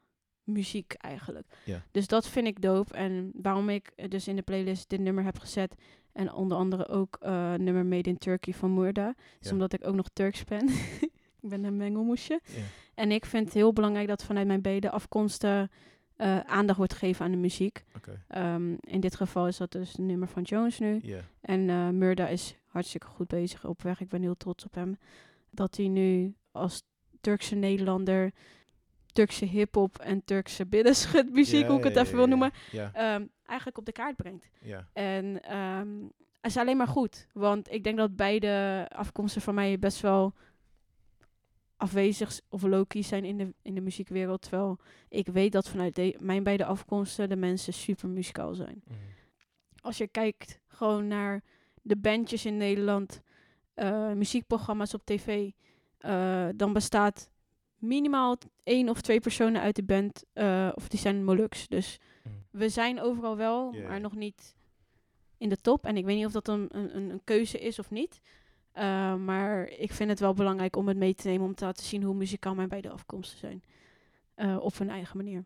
muziek eigenlijk. Ja. Dus dat vind ik dope. En waarom ik dus in de playlist dit nummer heb gezet. En onder andere ook nummer Made in Turkey van Murda. Is Ja. omdat ik ook nog Turks ben. ik ben een mengelmoesje. Ja. En ik vind het heel belangrijk dat vanuit mijn beide afkomsten eh, aandacht wordt gegeven aan de muziek. Ehm, in dit geval is dat dus het nummer van Jones nu. En eh Murda is hartstikke goed bezig op weg. Ik ben heel trots op hem. Dat hij nu als Turkse Nederlander Turkse hip-hop en Turkse binnenschutmuziek, Ja, hoe ik het even wil noemen, ehm, eigenlijk op de kaart brengt. En het is alleen maar goed. Want ik denk dat beide afkomsten van mij best wel afwezig of low-key zijn in de, in de muziekwereld. Terwijl ik weet dat vanuit de, mijn beide afkomsten de mensen super muzikaal zijn. Mhm. Als je kijkt gewoon naar de bandjes in Nederland, eh, muziekprogramma's op tv, eh, dan bestaat minimaal één of twee personen uit de band, eh, of die zijn Molux. Dus Mhm. we zijn overal wel, maar nog niet in de top. En ik weet niet of dat een, een- een keuze is of niet. Uh, maar ik vind het wel belangrijk om het mee te nemen om te laten zien hoe muzikaal mijn beide afkomsten zijn. Uh, op hun eigen manier.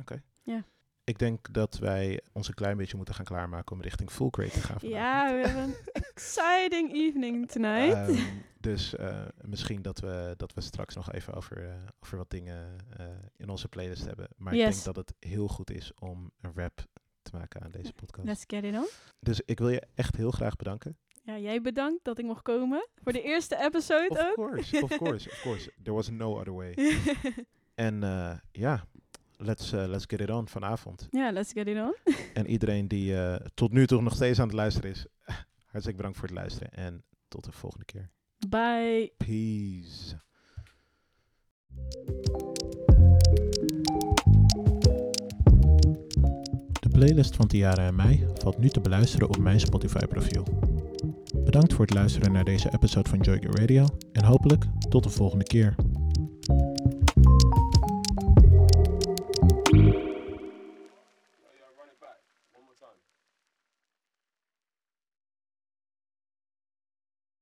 Oké. Ja. Ik denk dat wij ons een klein beetje moeten gaan klaarmaken om richting Full Crate te gaan. Ja, we hebben een exciting evening tonight. Ehm, dus eh, misschien dat we, dat we straks nog even over, eh, over wat dingen eh, in onze playlist hebben. Maar ik denk dat het heel goed is om een rap te maken aan deze podcast. Let's get it on. Dus ik wil je echt heel graag bedanken. Ja, jij bedankt dat ik mocht komen. Voor de eerste episode Of ook. course, of course, of course. There was no other way. En eh, ja, let's, eh, let's get it on vanavond. Ja, let's get it on. En iedereen die eh, tot nu toe nog steeds aan het luisteren is, hartstikke bedankt voor het luisteren. En tot de volgende keer. Bye. Peace. De playlist van Tiara en mij valt nu te beluisteren op mijn Spotify-profiel. Bedankt voor het luisteren naar deze episode van Joy Radio en hopelijk tot de volgende keer.